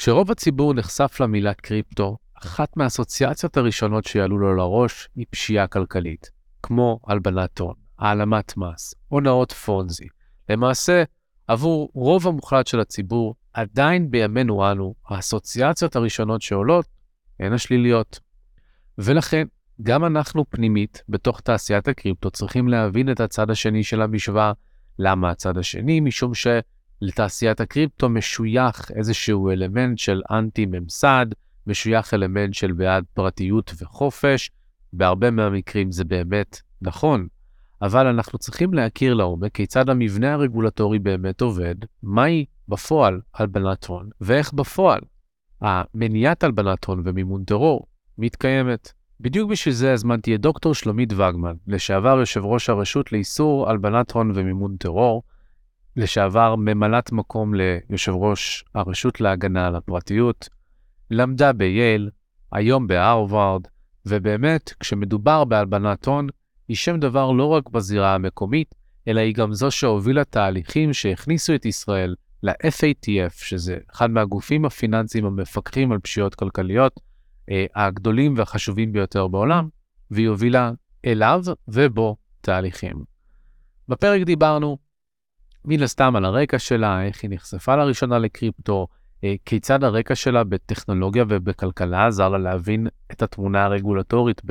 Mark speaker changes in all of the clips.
Speaker 1: כשרוב הציבור נחשף למילה קריפטו, אחת מהאסוציאציות הראשונות שיעלו לו לראש היא פשיעה כלכלית, כמו הלבנת הון, העלמת מס, הונאות פונזי. למעשה, עבור רוב המוחלט של הציבור, עדיין בימינו אנו, האסוציאציות הראשונות שעולות הן השליליות. ולכן, גם אנחנו פנימית, בתוך תעשיית הקריפטו, צריכים להבין את הצד השני של המשוואה. למה הצד השני? משום שלתעשיית הקריפטו משוייך איזשהו אלמנט של אנטי-ממסד, משוייך אלמנט של בעד פרטיות וחופש. בהרבה מהמקרים זה באמת נכון, אבל אנחנו צריכים להכיר לעומק כיצד המבנה הרגולטורי באמת עובד, מהי בפועל הלבנת הון, ואיך בפועל המניעת הלבנת הון ומימון טרור מתקיימת. בדיוק בשביל זה הזמנתי את דוקטור שלומית וגמן, לשעבר יושב ראש הרשות לאיסור הלבנת הון ומימון טרור, לשעבר ממלאת מקום ליושב ראש הרשות להגנה על הפרטיות, למדה בייל, היום בהרווארד, ובאמת, כשמדובר בהלבנת הון, היא שם דבר לא רק בזירה המקומית, אלא היא גם זו שהובילה תהליכים שהכניסו את ישראל ל-FATF, שזה אחד מהגופים הפיננסיים המפקחים על פשיעות כלכליות, אה, הגדולים והחשובים ביותר בעולם, והיא הובילה אליו ובו תהליכים. בפרק דיברנו מן הסתם על הרקע שלה, איך היא נחשפה לראשונה לקריפטו, אה, כיצד הרקע שלה בטכנולוגיה ובכלכלה עזר לה להבין את התמונה הרגולטורית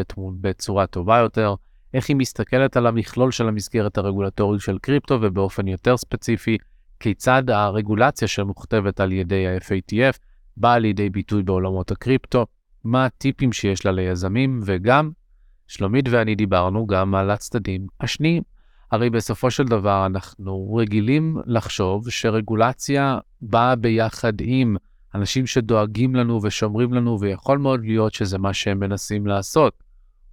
Speaker 1: בצורה טובה יותר, איך היא מסתכלת על המכלול של המסגרת הרגולטורית של קריפטו, ובאופן יותר ספציפי, כיצד הרגולציה שמוכתבת על ידי ה-FATF באה לידי ביטוי בעולמות הקריפטו, מה הטיפים שיש לה ליזמים, וגם שלומית ואני דיברנו גם על הצדדים השניים. הרי בסופו של דבר אנחנו רגילים לחשוב שרגולציה באה ביחד עם אנשים שדואגים לנו ושומרים לנו, ויכול מאוד להיות שזה מה שהם מנסים לעשות.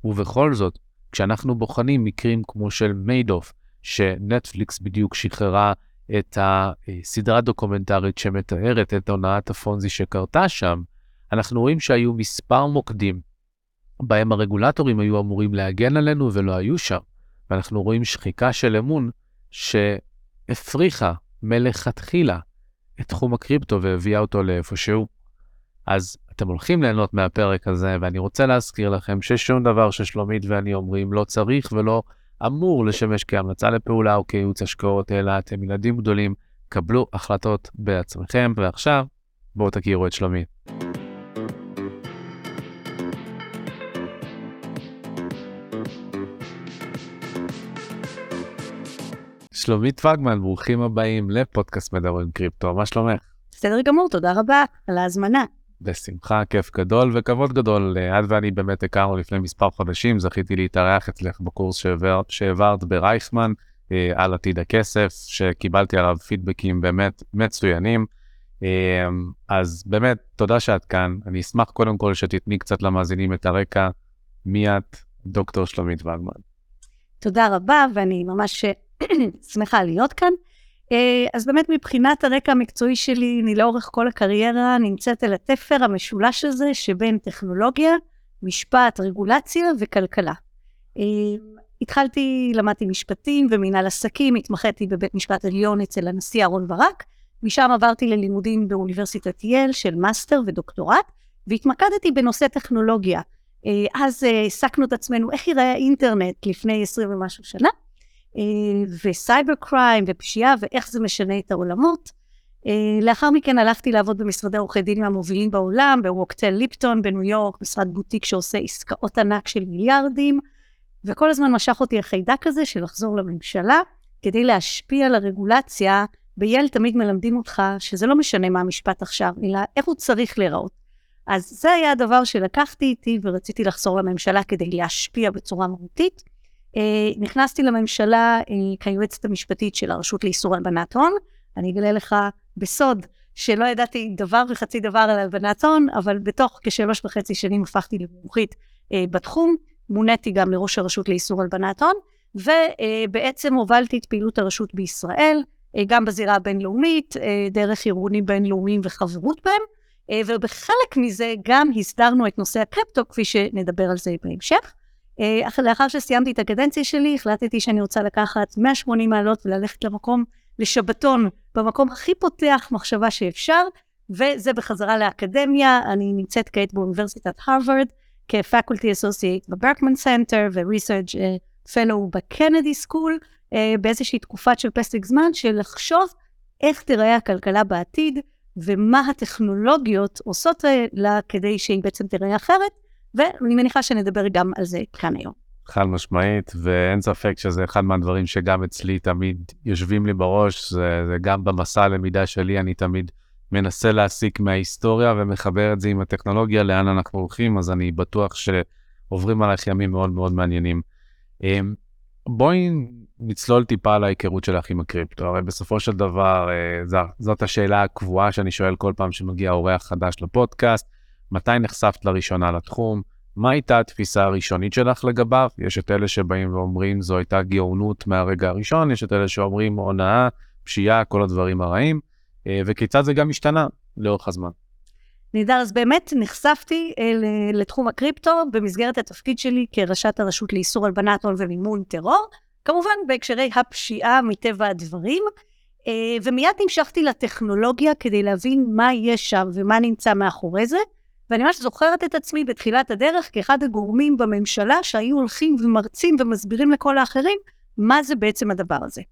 Speaker 1: ובכל זאת, כשאנחנו בוחנים מקרים כמו של מיידוף, שנטפליקס בדיוק שחררה את הסדרה הדוקומנטרית שמתארת את הונאת הפונזי שקרתה שם, אנחנו רואים שהיו מספר מוקדים בהם הרגולטורים היו אמורים להגן עלינו ולא היו שם. ואנחנו רואים שחיקה של אמון שהפריחה מלכתחילה את תחום הקריפטו והביאה אותו לאיפשהו. אז אתם הולכים ליהנות מהפרק הזה, ואני רוצה להזכיר לכם ששום דבר ששלומית ואני אומרים לא צריך ולא אמור לשמש כהמלצה לפעולה או כייעוץ השקעות, אלא אתם ילדים גדולים, קבלו החלטות בעצמכם, ועכשיו בואו תכירו את שלומית. שלומית וגמן, ברוכים הבאים לפודקאסט מדברים קריפטו, מה שלומך?
Speaker 2: בסדר גמור, תודה רבה על ההזמנה.
Speaker 1: בשמחה, כיף גדול וכבוד גדול. את ואני באמת הכרנו לפני מספר חודשים, זכיתי להתארח אצלך בקורס שהעבר, שהעברת ברייכמן אה, על עתיד הכסף, שקיבלתי עליו פידבקים באמת מצוינים. אה, אז באמת, תודה שאת כאן. אני אשמח קודם כל שתתני קצת למאזינים את הרקע. מי את, דוקטור שלומית וגמן.
Speaker 2: תודה רבה, ואני ממש שמחה להיות כאן. אה, אז באמת מבחינת הרקע המקצועי שלי, אני לאורך כל הקריירה נמצאת על התפר המשולש הזה שבין טכנולוגיה, משפט, רגולציה וכלכלה. אה, התחלתי, למדתי משפטים ומנהל עסקים, התמחיתי בבית משפט עליון אצל הנשיא אהרן ברק, משם עברתי ללימודים באוניברסיטת יל של מאסטר ודוקטורט, והתמקדתי בנושא טכנולוגיה. אה, אז העסקנו את עצמנו איך ייראה האינטרנט לפני עשרים ומשהו שנה, ו cyber crime ופשיעה ואיך זה משנה את העולמות. אה, לאחר מכן הלכתי לעבוד במשרדי עורכי דין מהמובילים בעולם, ב Wachtell Lipton בניו יורק, משרד בוטיק שעושה עסקאות ענק של מיליארדים, וכל הזמן משך אותי החיידק הזה של לחזור לממשלה, כדי להשפיע על הרגולציה. בייל תמיד מלמדים אותך שזה לא משנה מה המשפט עכשיו, אלא איך הוא צריך להיראות. אז זה היה הדבר שלקחתי איתי ורציתי לחזור לממשלה כדי להשפיע בצורה מהותית. אה, נכנסתי לממשלה אה, כיועצת המשפטית של הרשות לאיסור הלבנת הון. אני אגלה לך בסוד שלא ידעתי דבר וחצי דבר על הלבנת הון, אבל בתוך כשלוש וחצי שנים הפכתי למומחית אה, בתחום. מוניתי גם לראש הרשות לאיסור הלבנת הון, ובעצם הובלתי את פעילות הרשות בישראל, גם בזירה הבינלאומית, דרך ארגונים בינלאומיים וחברות בהם, ובחלק מזה גם הסדרנו את נושא הקריפטו, כפי שנדבר על זה בהמשך. אה, לאחר שסיימתי את הקדנציה שלי, החלטתי שאני רוצה לקחת 180 מעלות וללכת למקום, לשבתון, במקום הכי פותח מחשבה שאפשר, וזה בחזרה לאקדמיה, אני נמצאת כעת באוניברסיטת הרווארד, כ faculty associate ב Berkman Center ו-research uh, fellow ב Kennedy School, uh, באיזושהי תקופת של פסק זמן של לחשוב איך תיראה הכלכלה בעתיד, ומה הטכנולוגיות עושות לה כדי שהיא בעצם תיראה אחרת, ואני מניחה שנדבר גם על זה כאן היום.
Speaker 1: חד משמעית, ואין ספק שזה אחד מהדברים שגם אצלי תמיד יושבים לי בראש, זה, זה גם במסע הלמידה שלי, אני תמיד מנסה להסיק מההיסטוריה ומחבר את זה עם הטכנולוגיה, לאן אנחנו הולכים, אז אני בטוח שעוברים עלייך ימים מאוד מאוד מעניינים. אמ, בואי נצלול טיפה על ההיכרות שלך עם הקריפטו, הרי בסופו של דבר אה, זאת השאלה הקבועה שאני שואל כל פעם שמגיע אורח חדש לפודקאסט, מתי נחשפת לראשונה לתחום? מה הייתה התפיסה הראשונית שלך לגביו? יש את אלה שבאים ואומרים זו הייתה גאונות מהרגע הראשון, יש את אלה שאומרים הונאה, פשיעה, כל הדברים הרעים, אה, וכיצד זה גם השתנה לאורך הזמן.
Speaker 2: נהדר, אז באמת נחשפתי אה, לתחום הקריפטו במסגרת התפקיד שלי כראשת הרשות לאיסור הלבנת הון ומימון טרור, כמובן בהקשרי הפשיעה מטבע הדברים, אה, ומיד המשכתי לטכנולוגיה כדי להבין מה יש שם ומה נמצא מאחורי זה. ואני ממש זוכרת את עצמי בתחילת הדרך כאחד הגורמים בממשלה שהיו הולכים ומרצים ומסבירים לכל האחרים מה זה בעצם הדבר הזה.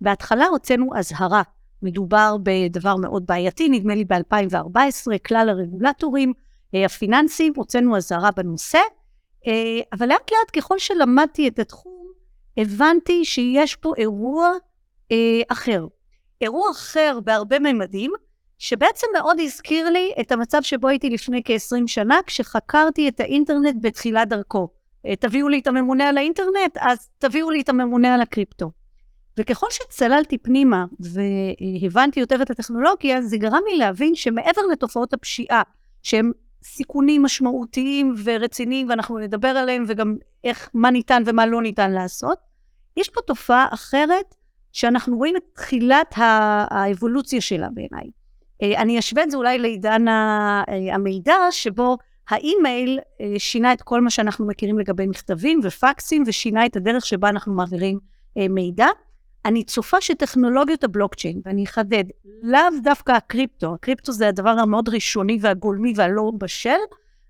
Speaker 2: בהתחלה הוצאנו אזהרה, מדובר בדבר מאוד בעייתי, נדמה לי ב-2014, כלל הרגולטורים אה, הפיננסיים, הוצאנו אזהרה בנושא, אה, אבל לאט לאט ככל שלמדתי את התחום, הבנתי שיש פה אירוע אה, אחר. אירוע אחר בהרבה ממדים, שבעצם מאוד הזכיר לי את המצב שבו הייתי לפני כ-20 שנה, כשחקרתי את האינטרנט בתחילת דרכו. אה, תביאו לי את הממונה על האינטרנט, אז תביאו לי את הממונה על הקריפטו. וככל שצללתי פנימה והבנתי יותר את הטכנולוגיה, זה גרם לי להבין שמעבר לתופעות הפשיעה, שהם סיכונים משמעותיים ורציניים, ואנחנו נדבר עליהם, וגם איך, מה ניתן ומה לא ניתן לעשות, יש פה תופעה אחרת, שאנחנו רואים את תחילת האבולוציה שלה בעיניי. אה, אני אשווה את זה אולי לעידן אה, המידע, שבו האימייל אה, שינה את כל מה שאנחנו מכירים לגבי מכתבים ופקסים, ושינה את הדרך שבה אנחנו מעבירים מידע. אני צופה שטכנולוגיות הבלוקצ'יין, ואני אחדד, לאו דווקא הקריפטו, הקריפטו זה הדבר המאוד ראשוני והגולמי והלא בשל,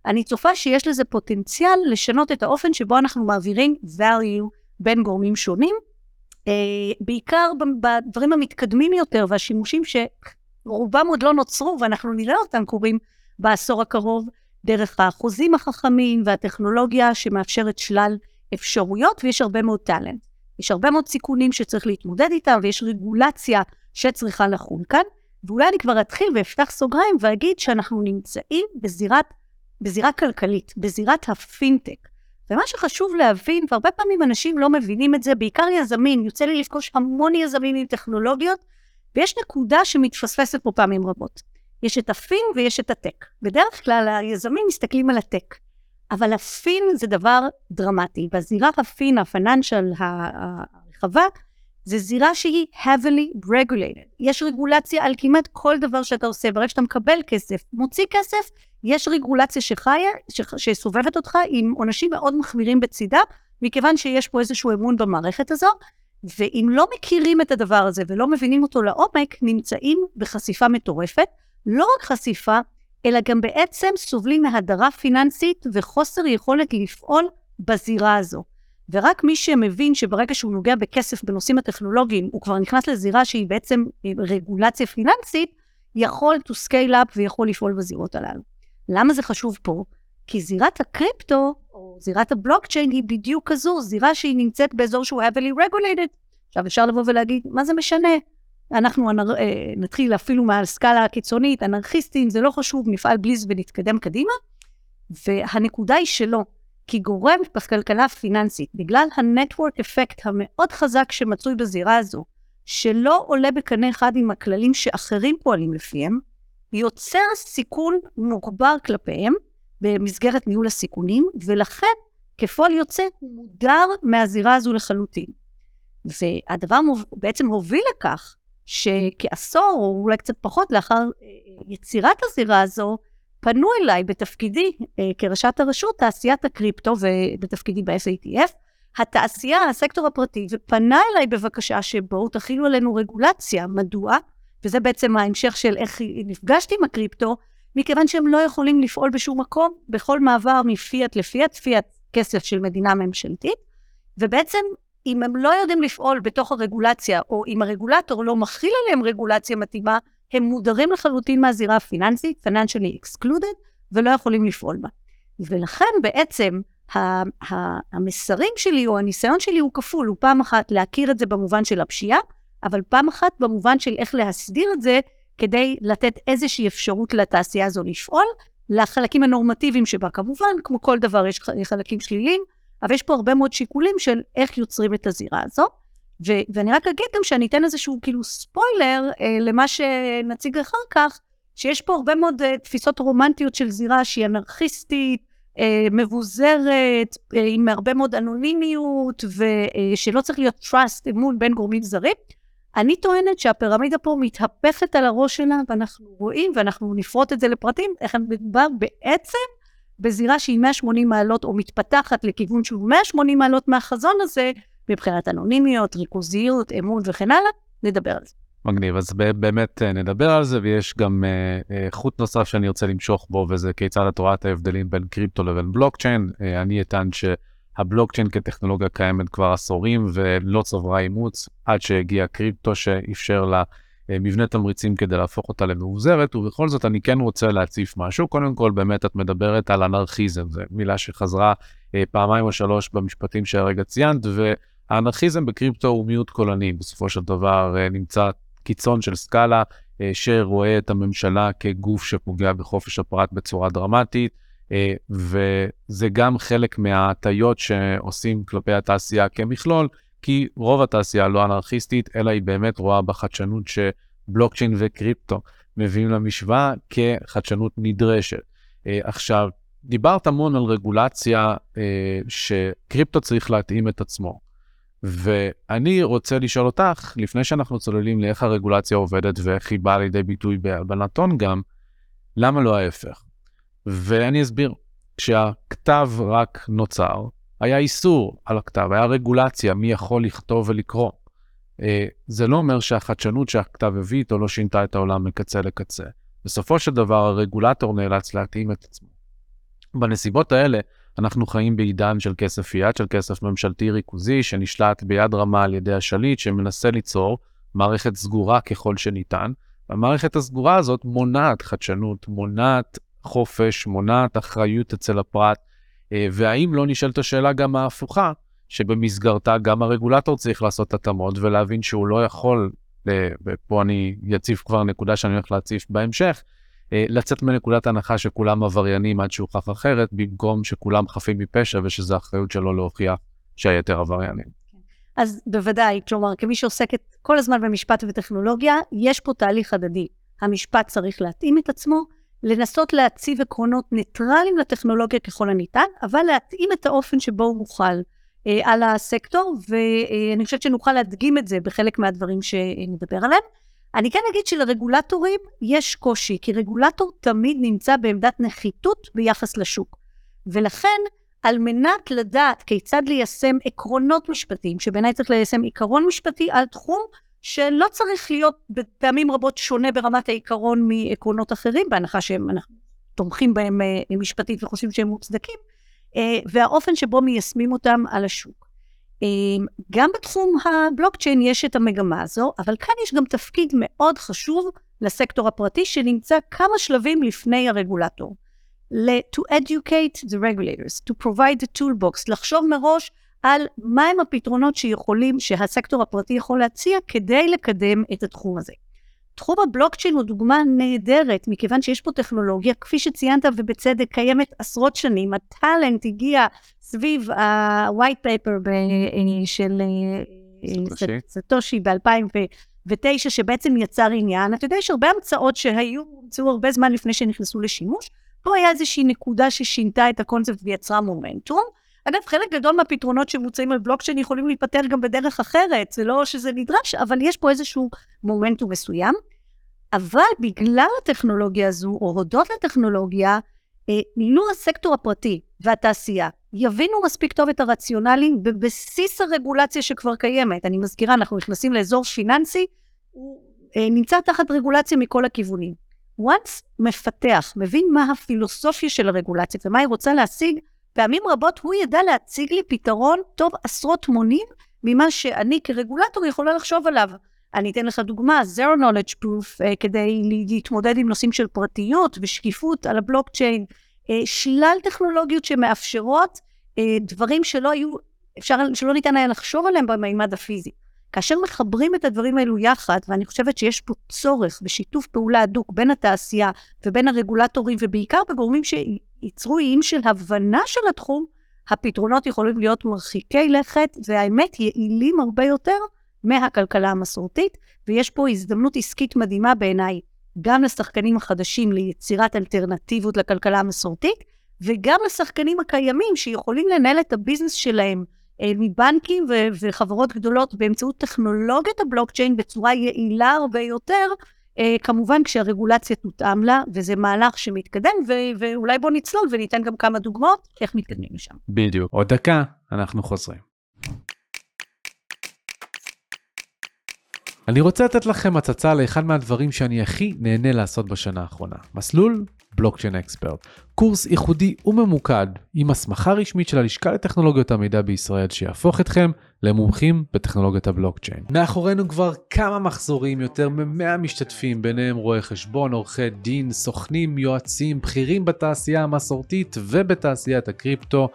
Speaker 2: אני צופה שיש לזה פוטנציאל לשנות את האופן שבו אנחנו מעבירים value בין גורמים שונים, בעיקר בדברים המתקדמים יותר והשימושים ש... רובם עוד לא נוצרו, ואנחנו נראה אותם קורים בעשור הקרוב, דרך החוזים החכמים והטכנולוגיה שמאפשרת שלל אפשרויות, ויש הרבה מאוד טאלנט. יש הרבה מאוד סיכונים שצריך להתמודד איתם, ויש רגולציה שצריכה לחול כאן. ואולי אני כבר אתחיל ואפתח סוגריים ואגיד שאנחנו נמצאים בזירת, בזירה כלכלית, בזירת הפינטק. ומה שחשוב להבין, והרבה פעמים אנשים לא מבינים את זה, בעיקר יזמים, יוצא לי לפגוש המון יזמים עם טכנולוגיות, ויש נקודה שמתפספסת פה פעמים רבות. יש את הפין ויש את הטק. בדרך כלל היזמים מסתכלים על הטק, אבל הפין זה דבר דרמטי. בזירה הפין, הפיננשל הרחבה, זה זירה שהיא heavily regulated. יש רגולציה על כמעט כל דבר שאתה עושה. ברגע שאתה מקבל כסף, מוציא כסף, יש רגולציה שחיה. שסובבת אותך עם עונשים מאוד מחמירים בצידה, מכיוון שיש פה איזשהו אמון במערכת הזו. ואם לא מכירים את הדבר הזה ולא מבינים אותו לעומק, נמצאים בחשיפה מטורפת. לא רק חשיפה, אלא גם בעצם סובלים מהדרה פיננסית וחוסר יכולת לפעול בזירה הזו. ורק מי שמבין שברגע שהוא נוגע בכסף בנושאים הטכנולוגיים, הוא כבר נכנס לזירה שהיא בעצם רגולציה פיננסית, יכול to scale up ויכול לפעול בזירות הללו. למה זה חשוב פה? כי זירת הקריפטו, או זירת הבלוקצ'יין, היא בדיוק כזו, זירה שהיא נמצאת באזור שהוא heavily regulated. עכשיו, אפשר לבוא ולהגיד, מה זה משנה? אנחנו אנר... אה, נתחיל אפילו מהסקאלה הקיצונית, אנרכיסטים, זה לא חשוב, נפעל בלי זה ונתקדם קדימה. והנקודה היא שלא, כי גורם בכלכלה הפיננסית, בגלל הנטוורק אפקט המאוד חזק שמצוי בזירה הזו, שלא עולה בקנה אחד עם הכללים שאחרים פועלים לפיהם, יוצר סיכון מוגבר כלפיהם, במסגרת ניהול הסיכונים, ולכן כפועל יוצא הוא מודר מהזירה הזו לחלוטין. והדבר בעצם הוביל לכך שכעשור, או אולי קצת פחות, לאחר אה, יצירת הזירה הזו, פנו אליי בתפקידי אה, כראשת הרשות, תעשיית הקריפטו ובתפקידי ב-FATF, התעשייה, הסקטור הפרטי, ופנה אליי בבקשה שבואו תכילו עלינו רגולציה. מדוע? וזה בעצם ההמשך של איך נפגשתי עם הקריפטו, מכיוון שהם לא יכולים לפעול בשום מקום, בכל מעבר מפיאט לפיאט, פיאט כסף של מדינה ממשלתית, ובעצם אם הם לא יודעים לפעול בתוך הרגולציה, או אם הרגולטור לא מכיל עליהם רגולציה מתאימה, הם מודרים לחלוטין מהזירה הפיננסית, financially excluded, ולא יכולים לפעול בה. ולכן בעצם המסרים שלי או הניסיון שלי הוא כפול, הוא פעם אחת להכיר את זה במובן של הפשיעה, אבל פעם אחת במובן של איך להסדיר את זה כדי לתת איזושהי אפשרות לתעשייה הזו לפעול, לחלקים הנורמטיביים שבה כמובן, כמו כל דבר יש חלקים שליליים, אבל יש פה הרבה מאוד שיקולים של איך יוצרים את הזירה הזו. ו- ואני רק אגיד גם שאני אתן איזשהו כאילו ספוילר אה, למה שנציג אחר כך, שיש פה הרבה מאוד אה, תפיסות רומנטיות של זירה שהיא אנרכיסטית, אה, מבוזרת, אה, עם הרבה מאוד אנונימיות, ושלא אה, צריך להיות trust, אמון בין גורמים זרים. אני טוענת שהפירמידה פה מתהפכת על הראש שלה, ואנחנו רואים, ואנחנו נפרוט את זה לפרטים, איך מדובר בעצם בזירה שהיא 180 מעלות, או מתפתחת לכיוון שהוא 180 מעלות מהחזון הזה, מבחינת אנונימיות, ריכוזיות, אמון וכן הלאה, נדבר על זה.
Speaker 1: מגניב, אז באמת אה, נדבר על זה, ויש גם uh, uh, חוט נוסף שאני רוצה למשוך בו, וזה כיצד את רואה את ההבדלים בין קריפטו לבין בלוקצ'יין. אני אטען שהבלוקצ'יין כטכנולוגיה קיימת כבר עשורים ולא צברה אימוץ, עד שהגיע קריפטו שאפשר לה uh, מבנה תמריצים כדי להפוך אותה למאוזרת, ובכל זאת אני כן רוצה להציף משהו. קודם כל, באמת את מדברת על אנרכיזם, זו מילה שחזרה uh, פעמיים או שלוש במשפטים שהרגע ציינת, והאנרכיזם בקריפטו הוא מיעוט קולני, בסופו של דבר uh, נמצא קיצון של סקאלה, אה, שרואה את הממשלה כגוף שפוגע בחופש הפרט בצורה דרמטית, אה, וזה גם חלק מההטיות שעושים כלפי התעשייה כמכלול, כי רוב התעשייה לא אנרכיסטית, אלא היא באמת רואה בחדשנות שבלוקצ'יין וקריפטו מביאים למשוואה כחדשנות נדרשת. אה, עכשיו, דיברת המון על רגולציה שקריפטו צריך להתאים את עצמו. ואני רוצה לשאול אותך, לפני שאנחנו צוללים לאיך הרגולציה עובדת ואיך היא באה לידי ביטוי בהלבנת הון גם, למה לא ההפך? ואני אסביר. כשהכתב רק נוצר, היה איסור על הכתב, היה רגולציה, מי יכול לכתוב ולקרוא. אה, זה לא אומר שהחדשנות שהכתב הביא איתו לא שינתה את העולם מקצה לקצה. בסופו של דבר הרגולטור נאלץ להתאים את עצמו. בנסיבות האלה, אנחנו חיים בעידן של כסף יד, של כסף ממשלתי ריכוזי, שנשלט ביד רמה על ידי השליט, שמנסה ליצור מערכת סגורה ככל שניתן. והמערכת הסגורה הזאת מונעת חדשנות, מונעת חופש, מונעת אחריות אצל הפרט, אה, והאם לא נשאלת השאלה גם ההפוכה, שבמסגרתה גם הרגולטור צריך לעשות התאמות ולהבין שהוא לא יכול, אה, ופה אני אציף כבר נקודה שאני הולך להציף בהמשך, אה, לצאת מנקודת הנחה שכולם עבריינים עד שהוכח אחרת, במקום שכולם חפים מפשע ושזו אחריות שלו להוכיח שהיתר עבריינים.
Speaker 2: אז בוודאי, כלומר, כמי שעוסקת כל הזמן במשפט וטכנולוגיה, יש פה תהליך הדדי. המשפט צריך להתאים את עצמו, לנסות להציב עקרונות ניטרליים לטכנולוגיה ככל הניתן, אבל להתאים את האופן שבו הוא מוכל אה, על הסקטור, ואני חושבת שנוכל להדגים את זה בחלק מהדברים שנדבר עליהם. אני כן אגיד שלרגולטורים יש קושי, כי רגולטור תמיד נמצא בעמדת נחיתות ביחס לשוק. ולכן, על מנת לדעת כיצד ליישם עקרונות משפטיים, שבעיניי צריך ליישם עיקרון משפטי על תחום שלא צריך להיות בפעמים רבות שונה ברמת העיקרון מעקרונות אחרים, בהנחה שהם, אנחנו תומכים בהם אה, משפטית וחושבים שהם מוצדקים, אה, והאופן שבו מיישמים אותם על השוק. אמ, גם בתחום הבלוקצ'יין יש את המגמה הזו, אבל כאן יש גם תפקיד מאוד חשוב לסקטור הפרטי שנמצא כמה שלבים לפני הרגולטור. to educate the regulators, to provide the toolbox, לחשוב מראש על מהם הפתרונות שיכולים, שהסקטור הפרטי יכול להציע כדי לקדם את התחום הזה. תחום הבלוקצ'יין הוא דוגמה נהדרת, מכיוון שיש פה טכנולוגיה, כפי שציינת ובצדק, קיימת עשרות שנים. הטאלנט הגיע סביב ה-white paper ב- של אה, סטושי ב-2009, שבעצם יצר עניין. אתה יודע, יש הרבה המצאות שהיו, הומצאו הרבה זמן לפני שנכנסו לשימוש. פה היה איזושהי נקודה ששינתה את הקונספט ויצרה מומנטום. אגב, חלק גדול מהפתרונות שמוצאים על בלוקצ'יין יכולים להיפתר גם בדרך אחרת, זה לא שזה נדרש, אבל יש פה איזשהו מומנטום מסוים. אבל בגלל הטכנולוגיה הזו, או הודות לטכנולוגיה, אה, לו הסקטור הפרטי והתעשייה יבינו מספיק טוב את הרציונלים בבסיס הרגולציה שכבר קיימת. אני מזכירה, אנחנו נכנסים לאזור פיננסי, הוא אה, נמצא תחת רגולציה מכל הכיוונים. once מפתח, מבין מה הפילוסופיה של הרגולציה ומה היא רוצה להשיג, פעמים רבות הוא ידע להציג לי פתרון טוב עשרות מונים ממה שאני כרגולטור יכולה לחשוב עליו. אני אתן לך דוגמה, Zero Knowledge Proof, uh, כדי להתמודד עם נושאים של פרטיות ושקיפות על הבלוקצ'יין, uh, שלל טכנולוגיות שמאפשרות uh, דברים שלא היו, אפשר, שלא ניתן היה לחשוב עליהם במימד הפיזי. כאשר מחברים את הדברים האלו יחד, ואני חושבת שיש פה צורך בשיתוף פעולה הדוק בין התעשייה ובין הרגולטורים, ובעיקר בגורמים שייצרו איים של הבנה של התחום, הפתרונות יכולים להיות מרחיקי לכת, והאמת יעילים הרבה יותר מהכלכלה המסורתית, ויש פה הזדמנות עסקית מדהימה בעיניי, גם לשחקנים החדשים ליצירת אלטרנטיבות לכלכלה המסורתית, וגם לשחקנים הקיימים שיכולים לנהל את הביזנס שלהם אה, מבנקים ו- וחברות גדולות באמצעות טכנולוגיית הבלוקצ'יין בצורה יעילה הרבה יותר, כמובן כשהרגולציה תותאם לה, וזה מהלך שמתקדם, ו- ואולי בוא נצלול וניתן גם כמה דוגמאות איך מתקדמים לשם.
Speaker 1: בדיוק. עוד דקה, אנחנו חוזרים. אני רוצה לתת לכם הצצה לאחד מהדברים שאני הכי נהנה לעשות בשנה האחרונה. מסלול בלוקצ'יין אקספרט. קורס ייחודי וממוקד עם הסמכה רשמית של הלשכה לטכנולוגיות המידע בישראל שיהפוך אתכם למומחים בטכנולוגיית הבלוקצ'יין. מאחורינו כבר כמה מחזורים, יותר מ-100 משתתפים, ביניהם רואי חשבון, עורכי דין, סוכנים, יועצים, בכירים בתעשייה המסורתית ובתעשיית הקריפטו,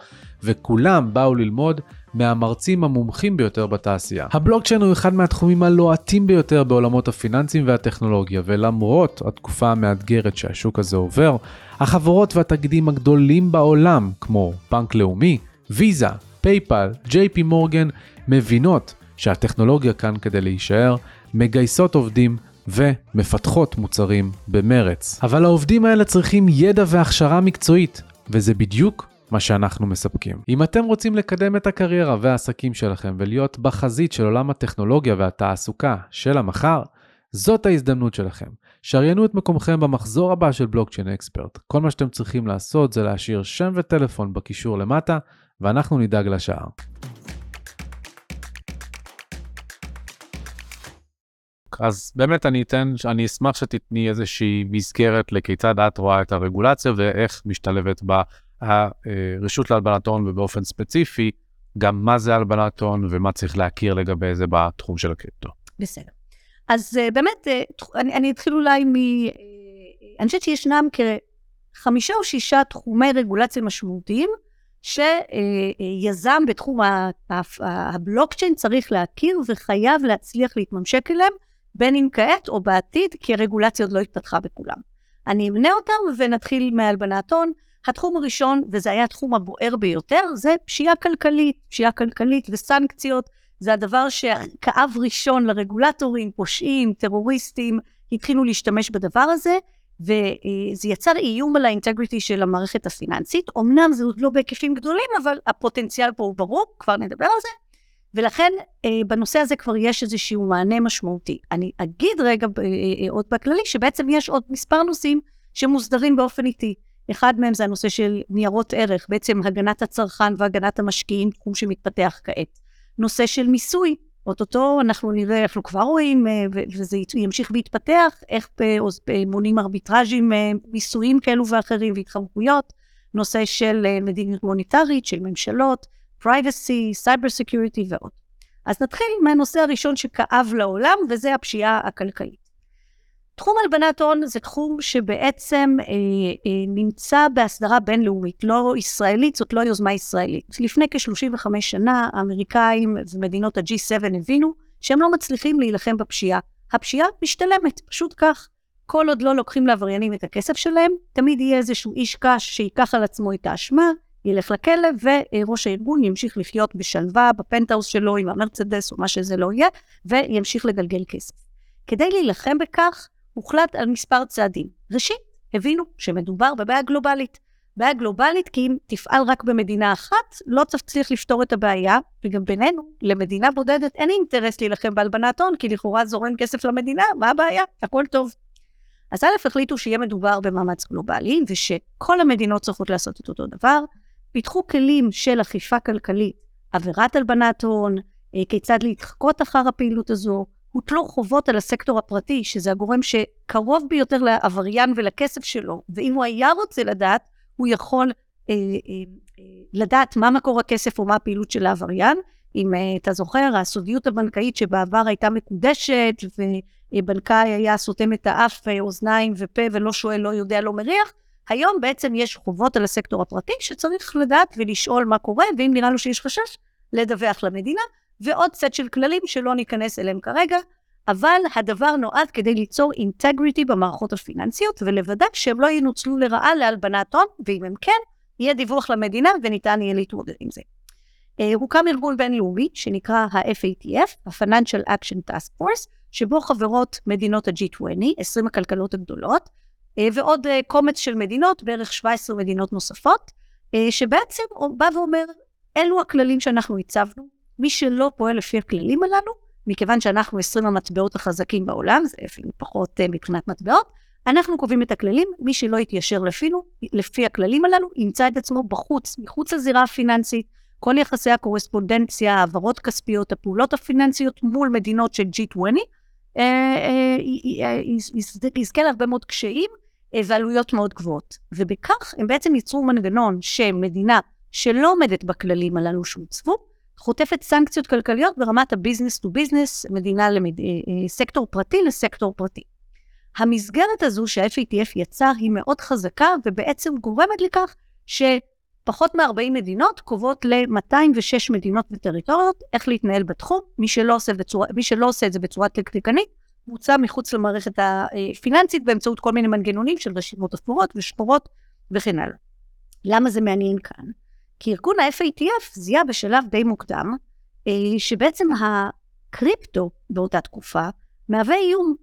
Speaker 1: וכולם באו ללמוד מהמרצים המומחים ביותר בתעשייה. הבלוקצ'יין הוא אחד מהתחומים הלוהטים ביותר בעולמות הפיננסים והטכנולוגיה, ולמרות התקופה המאתגרת שהשוק הזה עובר, החברות והתאגידים הגדולים בעולם, כמו בנק לאומי, ויזה, פייפל, ג'יי פי מורגן, מבינות שהטכנולוגיה כאן כדי להישאר, מגייסות עובדים ומפתחות מוצרים במרץ. אבל העובדים האלה צריכים ידע והכשרה מקצועית, וזה בדיוק מה שאנחנו מספקים. אם אתם רוצים לקדם את הקריירה והעסקים שלכם ולהיות בחזית של עולם הטכנולוגיה והתעסוקה של המחר, זאת ההזדמנות שלכם. שריינו את מקומכם במחזור הבא של בלוקצ'יין אקספרט. כל מה שאתם צריכים לעשות זה להשאיר שם וטלפון בקישור למטה, ואנחנו נדאג לשאר. אז באמת אני אתן, אני אשמח שתתני איזושהי מסגרת לכיצד את רואה את הרגולציה ואיך משתלבת בה הרשות להלבנת הון ובאופן ספציפי, גם מה זה הלבנת הון ומה צריך להכיר לגבי זה בתחום של הקריפטו.
Speaker 2: בסדר. אז uh, באמת, uh, אני, אני אתחיל אולי מ... Uh, אני חושבת שישנם כחמישה או שישה תחומי רגולציה משמעותיים, שיזם בתחום הבלוקצ'יין צריך להכיר וחייב להצליח להתממשק אליהם, בין אם כעת או בעתיד, כי הרגולציה עוד לא התפתחה בכולם. אני אמנה אותם ונתחיל מהלבנת הון. התחום הראשון, וזה היה התחום הבוער ביותר, זה פשיעה כלכלית. פשיעה כלכלית וסנקציות, זה הדבר שכאב ראשון לרגולטורים, פושעים, טרוריסטים, התחילו להשתמש בדבר הזה, וזה יצר איום על האינטגריטי של המערכת הפיננסית. אמנם זה עוד לא בהיקפים גדולים, אבל הפוטנציאל פה הוא ברור, כבר נדבר על זה. ולכן בנושא הזה כבר יש איזשהו מענה משמעותי. אני אגיד רגע עוד בכללי, שבעצם יש עוד מספר נושאים שמוסדרים באופן איטי. אחד מהם זה הנושא של ניירות ערך, בעצם הגנת הצרכן והגנת המשקיעים, תחום שמתפתח כעת. נושא של מיסוי, אוטוטו אנחנו נראה, אנחנו כבר רואים, אה, וזה ימשיך ויתפתח, איך מונים ארביטראז'ים אה, מיסויים כאלו ואחרים והתחמקויות. נושא של אה, מדיניות מוניטרית, של ממשלות, privacy, cyber security ועוד. אז נתחיל מהנושא הראשון שכאב לעולם, וזה הפשיעה הכלכלית. תחום הלבנת הון זה תחום שבעצם אה, אה, נמצא בהסדרה בינלאומית, לא ישראלית, זאת לא יוזמה ישראלית. לפני כ-35 שנה האמריקאים ומדינות ה-G7 הבינו שהם לא מצליחים להילחם בפשיעה. הפשיעה משתלמת, פשוט כך. כל עוד לא לוקחים לעבריינים את הכסף שלהם, תמיד יהיה איזשהו איש קש שייקח על עצמו את האשמה, ילך לכלא, וראש הארגון ימשיך לחיות בשלווה בפנטהאוס שלו עם המרצדס או מה שזה לא יהיה, וימשיך לגלגל כסף. כדי להילחם בכך, הוחלט על מספר צעדים. ראשית, הבינו שמדובר בבעיה גלובלית. בעיה גלובלית כי אם תפעל רק במדינה אחת, לא תצליח לפתור את הבעיה, וגם בינינו, למדינה בודדת אין אינטרס להילחם בהלבנת הון, כי לכאורה זורם כסף למדינה, מה הבעיה? הכל טוב. אז א', החליטו שיהיה מדובר במאמץ גלובלי, ושכל המדינות צריכות לעשות את אותו דבר. פיתחו כלים של אכיפה כלכלית, עבירת הלבנת הון, אה, כיצד להתחקות אחר הפעילות הזו, הוטלו חובות על הסקטור הפרטי, שזה הגורם שקרוב ביותר לעבריין ולכסף שלו, ואם הוא היה רוצה לדעת, הוא יכול אה, אה, אה, לדעת מה מקור הכסף או מה הפעילות של העבריין. אם אה, אתה זוכר, הסודיות הבנקאית שבעבר הייתה מקודשת, ובנקאי היה סותם את האף, אה, אוזניים ופה ולא שואל, לא יודע, לא מריח, היום בעצם יש חובות על הסקטור הפרטי שצריך לדעת ולשאול מה קורה, ואם נראה לו שיש חשש, לדווח למדינה, ועוד סט של כללים שלא ניכנס אליהם כרגע, אבל הדבר נועד כדי ליצור אינטגריטי במערכות הפיננסיות ולוודא שהם לא ינוצלו לרעה להלבנת הון, ואם הם כן, יהיה דיווח למדינה וניתן יהיה להתמודד עם זה. Uh, הוקם ארגון בינלאומי שנקרא ה-FATF, ה-Financial Action Task Force, שבו חברות מדינות ה-G20, 20 הכלכלות הגדולות, uh, ועוד uh, קומץ של מדינות, בערך 17 מדינות נוספות, שבעצם בא ואומר, אלו הכללים שאנחנו הצבנו, מי שלא פועל לפי הכללים הללו, מכיוון שאנחנו 20 המטבעות החזקים בעולם, זה אפילו פחות uh, מבחינת מטבעות, אנחנו קובעים את הכללים, מי שלא יתיישר לפינו, לפי הכללים הללו, ימצא את עצמו בחוץ, מחוץ לזירה הפיננסית, כל יחסי הקורספונדנציה, העברות כספיות, הפעולות הפיננסיות מול מדינות של G20, אה, אה, יזכה להרבה מאוד קשיים ועלויות מאוד גבוהות. ובכך הם בעצם ייצרו מנגנון שמדינה שלא עומדת בכללים הללו שהוצבו, חוטפת סנקציות כלכליות ברמת ה business to business, מדינה למד... אה, אה, סקטור פרטי לסקטור פרטי. המסגרת הזו שה-FATF יצר היא מאוד חזקה ובעצם גורמת לכך שפחות מ-40 מדינות קובעות ל-206 מדינות וטריטוריות איך להתנהל בתחום. מי שלא עושה, בצורה, מי שלא עושה את זה בצורה טקטיקנית, מוצא מחוץ למערכת הפיננסית באמצעות כל מיני מנגנונים של רשימות אפורות ושחורות וכן הלאה. למה זה מעניין כאן? כי ארגון ה-FATF זיהה בשלב די מוקדם, אה, שבעצם הקריפטו באותה תקופה מהווה איום.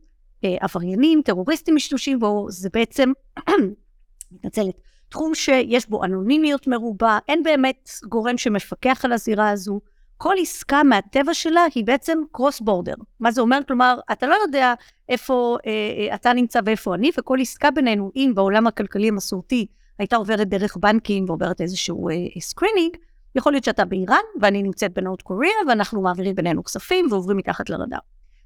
Speaker 2: אה, עבריינים, טרוריסטים משתמשים בו, זה בעצם, מתנצלת, תחום שיש בו אנונימיות מרובה, אין באמת גורם שמפקח על הזירה הזו. כל עסקה מהטבע שלה היא בעצם cross border. מה זה אומר? כלומר, אתה לא יודע איפה אה, אה, אתה נמצא ואיפה אני, וכל עסקה בינינו, אם בעולם הכלכלי המסורתי הייתה עוברת דרך בנקים ועוברת איזשהו אה, screening, יכול להיות שאתה באיראן ואני נמצאת ב North Korea ואנחנו מעבירים בינינו כספים ועוברים מתחת לרדאר.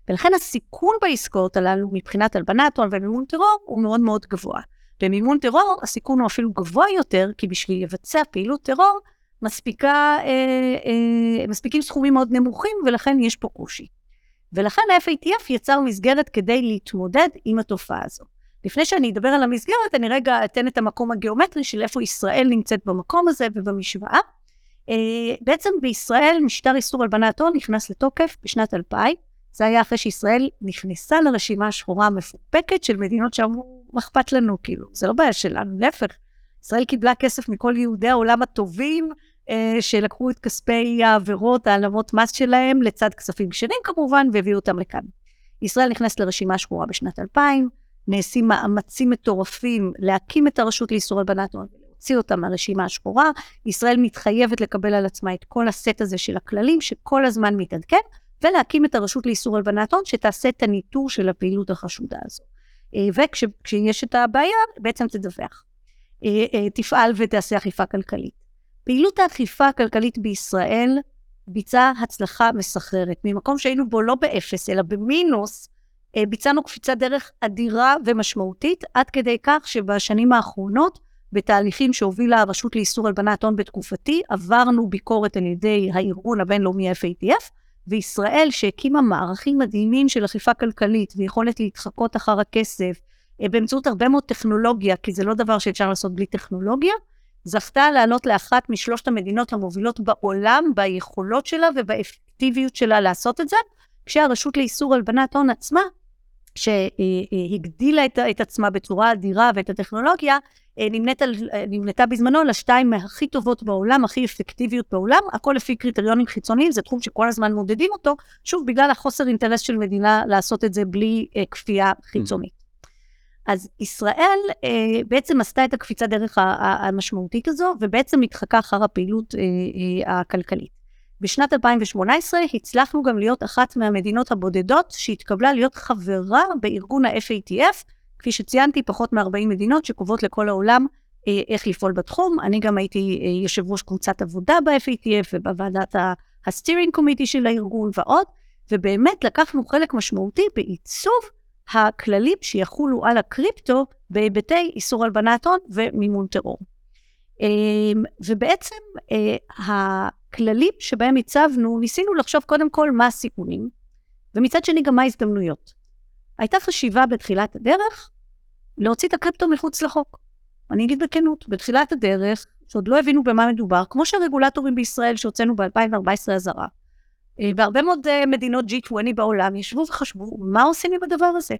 Speaker 2: ולכן הסיכון בעסקאות הללו מבחינת הלבנת הון ומימון טרור הוא מאוד מאוד גבוה. במימון טרור הסיכון הוא אפילו גבוה יותר, כי בשביל לבצע פעילות טרור מספיקה, אה, אה, מספיקים סכומים מאוד נמוכים ולכן יש פה קושי. ולכן ה-FATF יצר מסגרת כדי להתמודד עם התופעה הזו. לפני שאני אדבר על המסגרת, אני רגע אתן את המקום הגיאומטרי של איפה ישראל נמצאת במקום הזה ובמשוואה. Uh, בעצם בישראל משטר איסור הלבנת הון נכנס לתוקף בשנת 2000. זה היה אחרי שישראל נכנסה לרשימה השחורה המפופקת של מדינות שאמרו, מה אכפת לנו, כאילו, זה לא בעיה שלנו, להפך. ישראל קיבלה כסף מכל יהודי העולם הטובים, uh, שלקחו את כספי העבירות, העלמות מס שלהם, לצד כספים כשרים כמובן, והביאו אותם לכאן. ישראל נכנסת לרשימה שחורה בשנת 2000, נעשים מאמצים מטורפים להקים את הרשות לאיסור הלבנת הון ולהוציא אותה מהרשימה השחורה. ישראל מתחייבת לקבל על עצמה את כל הסט הזה של הכללים שכל הזמן מתעדכן, ולהקים את הרשות לאיסור הלבנת הון שתעשה את הניטור של הפעילות החשודה הזו. אה, וכשיש את הבעיה, בעצם תדווח. אה, אה, תפעל ותעשה אכיפה כלכלית. פעילות האכיפה הכלכלית בישראל ביצעה הצלחה מסחררת. ממקום שהיינו בו לא באפס, אלא במינוס, ביצענו קפיצת דרך אדירה ומשמעותית, עד כדי כך שבשנים האחרונות, בתהליכים שהובילה הרשות לאיסור הלבנת הון בתקופתי, עברנו ביקורת על ידי הארגון הבינלאומי FATF, וישראל שהקימה מערכים מדהימים של אכיפה כלכלית ויכולת להתחקות אחר הכסף, אה, באמצעות הרבה מאוד טכנולוגיה, כי זה לא דבר שאפשר לעשות בלי טכנולוגיה, זכתה לעלות לאחת משלושת המדינות המובילות בעולם ביכולות שלה ובאפקטיביות שלה לעשות את זה, כשהרשות לאיסור הלבנת הון עצמה שהגדילה את, את עצמה בצורה אדירה ואת הטכנולוגיה, אה, נמנית אה, נמנתה בזמנו לשתיים הכי טובות בעולם, הכי אפקטיביות בעולם, הכל לפי קריטריונים חיצוניים, זה תחום שכל הזמן מודדים אותו, שוב, בגלל החוסר אינטרס של מדינה לעשות את זה בלי אה, כפייה חיצונית. Mm. אז ישראל אה, בעצם עשתה את הקפיצה דרך המשמעותית הזו, ובעצם התחקה אחר הפעילות אה, אה, הכלכלית. בשנת 2018 הצלחנו גם להיות אחת מהמדינות הבודדות שהתקבלה להיות חברה בארגון ה-FATF, כפי שציינתי, פחות מ-40 מדינות שקובעות לכל העולם אה, איך לפעול בתחום. אני גם הייתי אה, יושב ראש קבוצת עבודה ב-FATF ובוועדת ה-steering committee של הארגון ועוד, ובאמת לקחנו חלק משמעותי בעיצוב הכללים שיחולו על הקריפטו בהיבטי איסור הלבנת הון ומימון טרור. אמ, ובעצם אה, הכללים שבהם הצבנו, ניסינו לחשוב קודם כל מה הסיכונים, ומצד שני גם מה ההזדמנויות. הייתה חשיבה בתחילת הדרך להוציא את הקריפטו מחוץ לחוק. אני אגיד בכנות, בתחילת הדרך, שעוד לא הבינו במה מדובר, כמו שהרגולטורים בישראל שהוצאנו ב-2014 אזהרה, אה, בהרבה מאוד אה, מדינות G20 בעולם ישבו וחשבו, מה עושים עם הדבר הזה?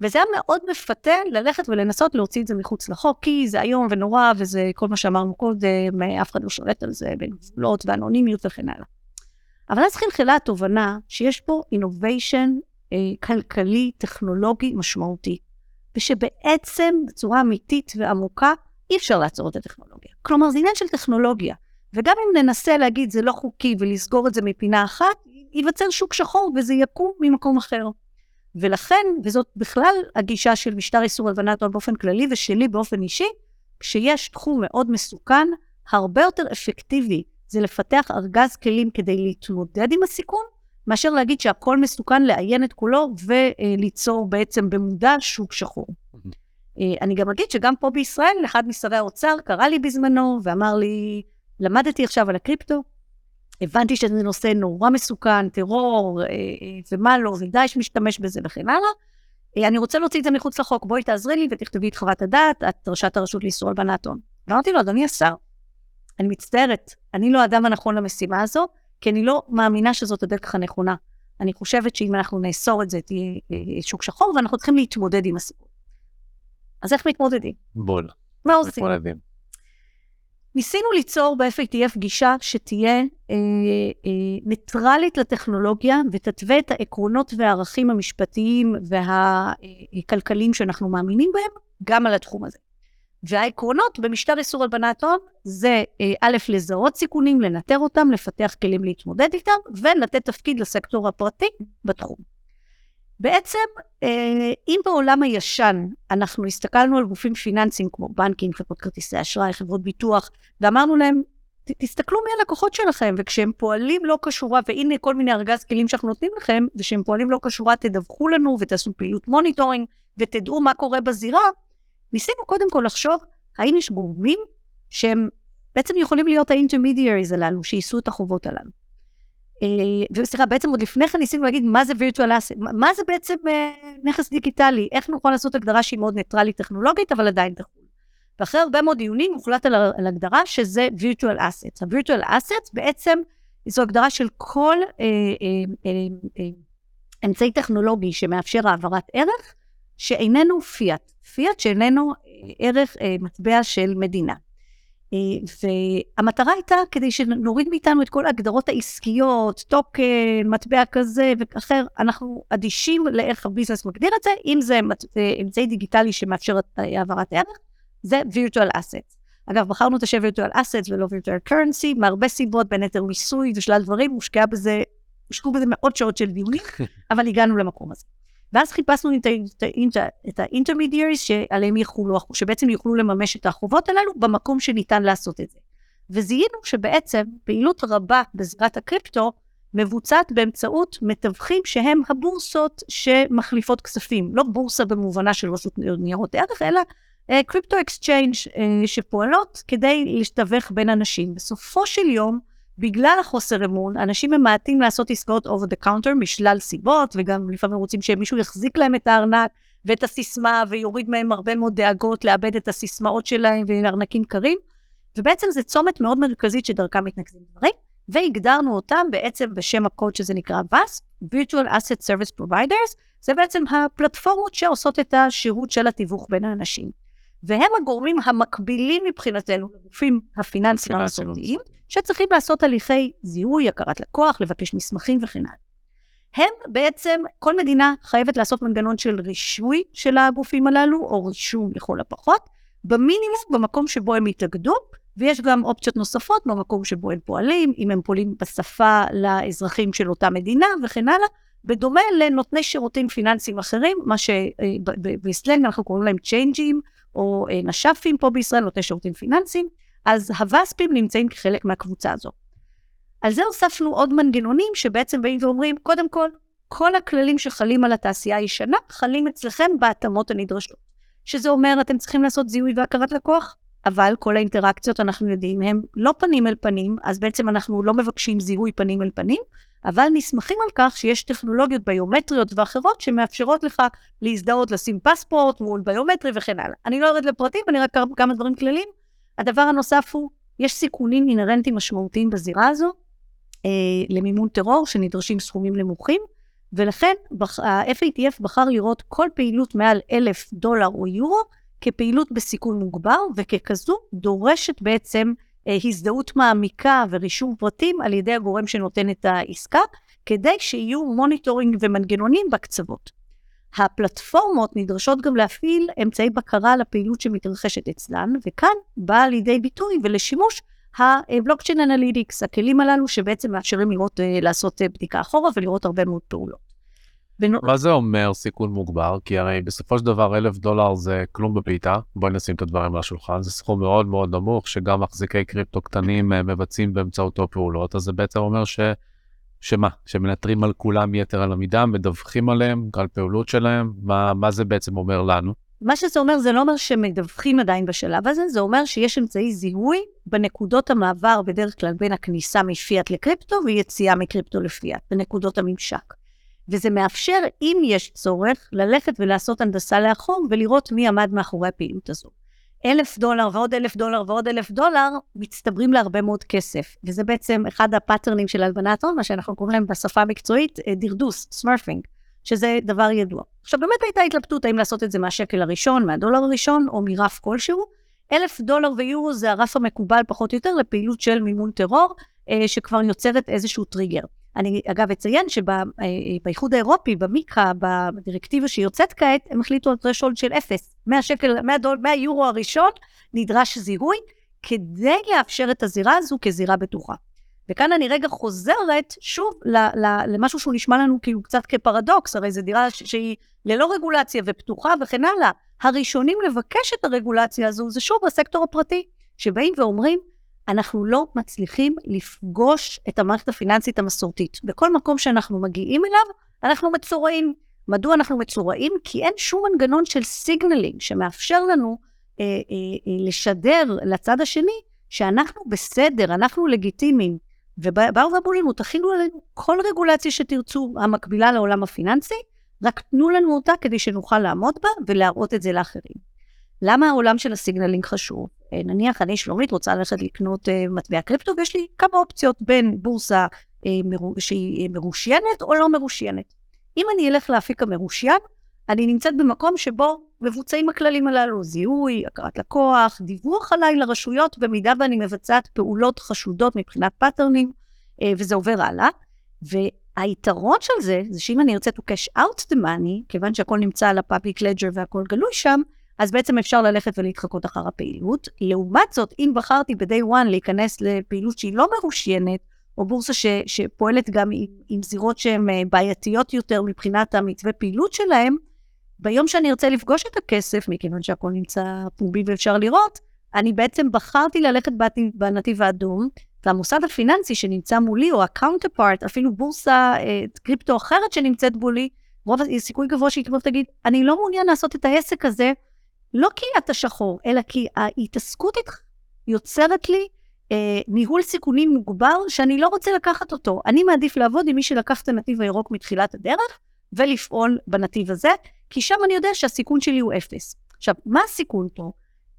Speaker 2: וזה היה מאוד מפתה ללכת ולנסות להוציא את זה מחוץ לחוק, כי זה איום ונורא, וזה כל מה שאמרנו קודם, אף אחד לא שולט על זה, בין גבולות ואנונימיות וכן הלאה. אבל אז חלחלה התובנה שיש פה innovation אה, כלכלי, טכנולוגי משמעותי, ושבעצם בצורה אמיתית ועמוקה אי אפשר לעצור את הטכנולוגיה. כלומר, זה עניין של טכנולוגיה. וגם אם ננסה להגיד זה לא חוקי ולסגור את זה מפינה אחת, ייווצר שוק שחור וזה יקום ממקום אחר. ולכן, וזאת בכלל הגישה של משטר איסור הלבנת הון באופן כללי ושלי באופן אישי, כשיש תחום מאוד מסוכן, הרבה יותר אפקטיבי זה לפתח ארגז כלים כדי להתמודד עם הסיכון, מאשר להגיד שהכל מסוכן, לעיין את כולו וליצור בעצם במודע שוק שחור. אה, אני גם אגיד שגם פה בישראל, אחד משרי האוצר קרא לי בזמנו ואמר לי, למדתי עכשיו על הקריפטו, הבנתי שזה נושא נורא מסוכן, טרור, אה, אה, ומה לא, ודאעש משתמש בזה וכן הלאה. אני רוצה להוציא את זה מחוץ לחוק, בואי תעזרי לי ותכתבי את חוות הדעת, את ראשת הרשות לאיסור הלבנת הון. ואמרתי לו, אדוני השר, אני מצטערת, אני לא האדם הנכון למשימה הזו, כי אני לא מאמינה שזאת הדרך הנכונה. אני חושבת שאם אנחנו נאסור את זה, תהיה שוק שחור, ואנחנו צריכים להתמודד עם הסיפור. אז איך מתמודדים?
Speaker 1: בול.
Speaker 2: מה עושים? ניסינו ליצור ב-FATF גישה שתהיה אה, אה, ניטרלית לטכנולוגיה ותתווה את העקרונות והערכים המשפטיים והכלכליים שאנחנו מאמינים בהם גם על התחום הזה. והעקרונות במשטר איסור הלבנת הון זה אה, א', לזהות סיכונים, לנטר אותם, לפתח כלים להתמודד איתם ולתת תפקיד לסקטור הפרטי בתחום. בעצם, אה, אם בעולם הישן אנחנו הסתכלנו על גופים פיננסיים כמו בנקים, חברות כרטיסי אשראי, חברות ביטוח, ואמרנו להם, תסתכלו מי הלקוחות שלכם, וכשהם פועלים לא כשורה, והנה כל מיני ארגז כלים שאנחנו נותנים לכם, וכשהם פועלים לא כשורה, תדווחו לנו ותעשו פעילות monitoring, ותדעו מה קורה בזירה, ניסינו קודם כל לחשוב, האם יש גורמים שהם בעצם יכולים להיות האינטרמידיאריז הללו, שיישאו את החובות הללו. אה, וסליחה, בעצם עוד לפני כן ניסינו להגיד מה זה virtual asset, מה זה בעצם אה, נכס דיגיטלי, איך נוכל לעשות הגדרה שהיא מאוד ניטרלית טכנולוגית, אבל עדיין תחול. ואחרי הרבה מאוד דיונים הוחלט על, הגדרה שזה virtual assets. ה-virtual assets בעצם זו הגדרה של כל אה, אמצעי טכנולוגי שמאפשר העברת ערך, שאיננו פיאט. פיאט שאיננו ערך מטבע של מדינה. אה, והמטרה הייתה כדי שנוריד מאיתנו את כל ההגדרות העסקיות, טוקן, מטבע כזה ואחר, אנחנו אדישים לאיך הביזנס מגדיר את זה, אם זה אמצעי דיגיטלי שמאפשר העברת ערך, זה virtual assets. אגב, בחרנו את השם virtual assets ולא virtual currency, מהרבה סיבות, בין היתר מיסוי ושלל דברים, הושקעה בזה, הושקעו בזה מאות שעות של דיונים, אבל הגענו למקום הזה. ואז חיפשנו את ה intermediaries שעליהם יחולו, שבעצם יוכלו לממש את החובות הללו במקום שניתן לעשות את זה. וזיהינו שבעצם פעילות רבה בזירת הקריפטו מבוצעת באמצעות מתווכים שהם הבורסות שמחליפות כספים. לא בורסה במובנה של רשות ניירות ערך, אלא crypto uh, exchange uh, שפועלות כדי להשתווך בין אנשים. בסופו של יום, בגלל החוסר אמון, אנשים ממעטים לעשות עסקאות over the counter משלל סיבות, וגם לפעמים רוצים שמישהו יחזיק להם את הארנק ואת הסיסמה, ויוריד מהם הרבה מאוד דאגות לאבד את הסיסמאות שלהם וארנקים קרים. ובעצם זה צומת מאוד מרכזית שדרכה מתנקזים דברים, והגדרנו אותם בעצם בשם הקוד שזה נקרא VAS, Virtual Asset Service Providers, זה בעצם הפלטפורמות שעושות את השירות של התיווך בין האנשים. והם הגורמים המקבילים מבחינתנו לגופים הפיננסיים המסורתיים. שצריכים לעשות הליכי זיהוי, הכרת לקוח, לבקש מסמכים וכן הלאה. הם בעצם, כל מדינה חייבת לעשות מנגנון של רישוי של הגופים הללו, או רישום לכל הפחות, במינימום במקום שבו הם התאגדו, ויש גם אופציות נוספות במקום שבו הם פועלים, אם הם פועלים בשפה לאזרחים של אותה מדינה וכן הלאה, בדומה לנותני שירותים פיננסיים אחרים, מה שבסלנג אנחנו קוראים להם צ'יינג'ים, או אה, נש"פים פה בישראל, נותני שירותים פיננסיים. אז הווספים נמצאים כחלק מהקבוצה הזו. על זה הוספנו עוד מנגנונים שבעצם באים ואומרים, קודם כל, כל הכללים שחלים על התעשייה הישנה, חלים אצלכם בהתאמות הנדרשות. שזה אומר, אתם צריכים לעשות זיהוי והכרת לקוח, אבל כל האינטראקציות, אנחנו יודעים, הם לא פנים אל פנים, אז בעצם אנחנו לא מבקשים זיהוי פנים אל פנים, אבל נסמכים על כך שיש טכנולוגיות ביומטריות ואחרות שמאפשרות לך להזדהות, לשים פספורט מול ביומטרי וכן הלאה. אני לא יורד לפרטים, אני רק כמה דברים כלליים. הדבר הנוסף הוא, יש סיכונים אינהרנטיים משמעותיים בזירה הזו, אה, למימון טרור, שנדרשים סכומים נמוכים, ולכן ה-FATF בחר לראות כל פעילות מעל אלף דולר או יורו כפעילות בסיכון מוגבר, וככזו דורשת בעצם אה, הזדהות מעמיקה ורישום פרטים על ידי הגורם שנותן את העסקה, כדי שיהיו monitoring ומנגנונים בקצוות. הפלטפורמות נדרשות גם להפעיל אמצעי בקרה על הפעילות שמתרחשת אצלן, וכאן באה לידי ביטוי ולשימוש ה blockchain analytics, הכלים הללו שבעצם מאפשרים לראות, אה, לעשות אה, בדיקה אחורה ולראות הרבה מאוד פעולות.
Speaker 1: מה זה אומר סיכון מוגבר? כי הרי בסופו של דבר אלף דולר זה כלום בבליטה, בואי נשים את הדברים על השולחן, זה סכום מאוד מאוד נמוך שגם מחזיקי קריפטו קטנים אה, מבצעים באמצעותו פעולות, אז זה בעצם אומר ש... שמה? שמנטרים על כולם יתר על המידה, מדווחים עליהם, על פעולות שלהם, מה, מה זה בעצם אומר לנו?
Speaker 2: מה שזה אומר, זה לא אומר שמדווחים עדיין בשלב הזה, זה אומר שיש אמצעי זיהוי בנקודות המעבר בדרך כלל בין הכניסה מפיאט לקריפטו ויציאה מקריפטו לפיאט, בנקודות הממשק. וזה מאפשר, אם יש צורך, ללכת ולעשות הנדסה לאחור ולראות מי עמד מאחורי הפעילות הזו. אלף דולר ועוד אלף דולר ועוד אלף דולר מצטברים להרבה מאוד כסף. וזה בעצם אחד הפאטרנים של הלבנת הון, מה שאנחנו קוראים להם בשפה המקצועית אה, דרדוס, smurfing, שזה דבר ידוע. עכשיו, באמת הייתה התלבטות האם לעשות את זה מהשקל הראשון, מהדולר הראשון, או מרף כלשהו. אלף דולר ויורו זה הרף המקובל פחות או יותר לפעילות של מימון טרור, אה, שכבר יוצרת איזשהו טריגר. אני אגב אציין שבאיחוד האירופי, במיקה, בדירקטיבה שיוצאת כעת, הם החליטו על threshold של אפס. מהשקל, מהדול, מהיורו הראשון נדרש זיהוי, כדי לאפשר את הזירה הזו כזירה בטוחה. וכאן אני רגע חוזרת שוב למשהו שהוא נשמע לנו כאילו קצת כפרדוקס, הרי זו זירה שהיא ללא רגולציה ופתוחה וכן הלאה. הראשונים לבקש את הרגולציה הזו זה שוב הסקטור הפרטי, שבאים ואומרים, אנחנו לא מצליחים לפגוש את המערכת הפיננסית המסורתית. בכל מקום שאנחנו מגיעים אליו, אנחנו מצורעים. מדוע אנחנו מצורעים? כי אין שום מנגנון של signaling שמאפשר לנו אה, אה, אה, לשדר לצד השני שאנחנו בסדר, אנחנו לגיטימיים. ובאו ואמרו לנו, תחילו עלינו כל רגולציה שתרצו, המקבילה לעולם הפיננסי, רק תנו לנו אותה כדי שנוכל לעמוד בה ולהראות את זה לאחרים. למה העולם של ה signaling חשוב? אה, נניח אני שלומית רוצה ללכת לקנות אה, מטבע קריפטו, ויש לי כמה אופציות בין בורסה מרו, שהיא מרושיינת או לא מרושיינת. אם אני אלך לאפיק המרושיין, אני נמצאת במקום שבו מבוצעים הכללים הללו, זיהוי, הכרת לקוח, דיווח עליי לרשויות, במידה ואני מבצעת פעולות חשודות מבחינת פאטרנים, וזה עובר הלאה. והיתרון של זה, זה שאם אני ארצה to cash out the money, כיוון שהכל נמצא על ה-public ledger והכל גלוי שם, אז בעצם אפשר ללכת ולהתחקות אחר הפעילות. לעומת זאת, אם בחרתי ב-day one להיכנס לפעילות שהיא לא מרושיינת, או בורסה ש, שפועלת גם עם, עם זירות שהן אה, בעייתיות יותר מבחינת המתווה פעילות שלהן, ביום שאני ארצה לפגוש את הכסף, מכיוון שהכל נמצא פומבי ואפשר לראות, אני בעצם בחרתי ללכת בנתיב האדום, והמוסד הפיננסי שנמצא מולי, או ה-counterpart, אפילו בורסה אה, קריפטו אחרת שנמצאת מולי, רוב הסיכוי גבוה שהיא תבוא ותגיד, אני לא מעוניין לעשות את העסק הזה, לא כי אתה שחור, אלא כי ההתעסקות איתך יוצרת לי אה, ניהול סיכונים מוגבר שאני לא רוצה לקחת אותו. אני מעדיף לעבוד עם מי שלקח את הנתיב הירוק מתחילת הדרך, ולפעול בנתיב הזה, כי שם אני יודע שהסיכון שלי הוא אפס. עכשיו, מה הסיכון פה?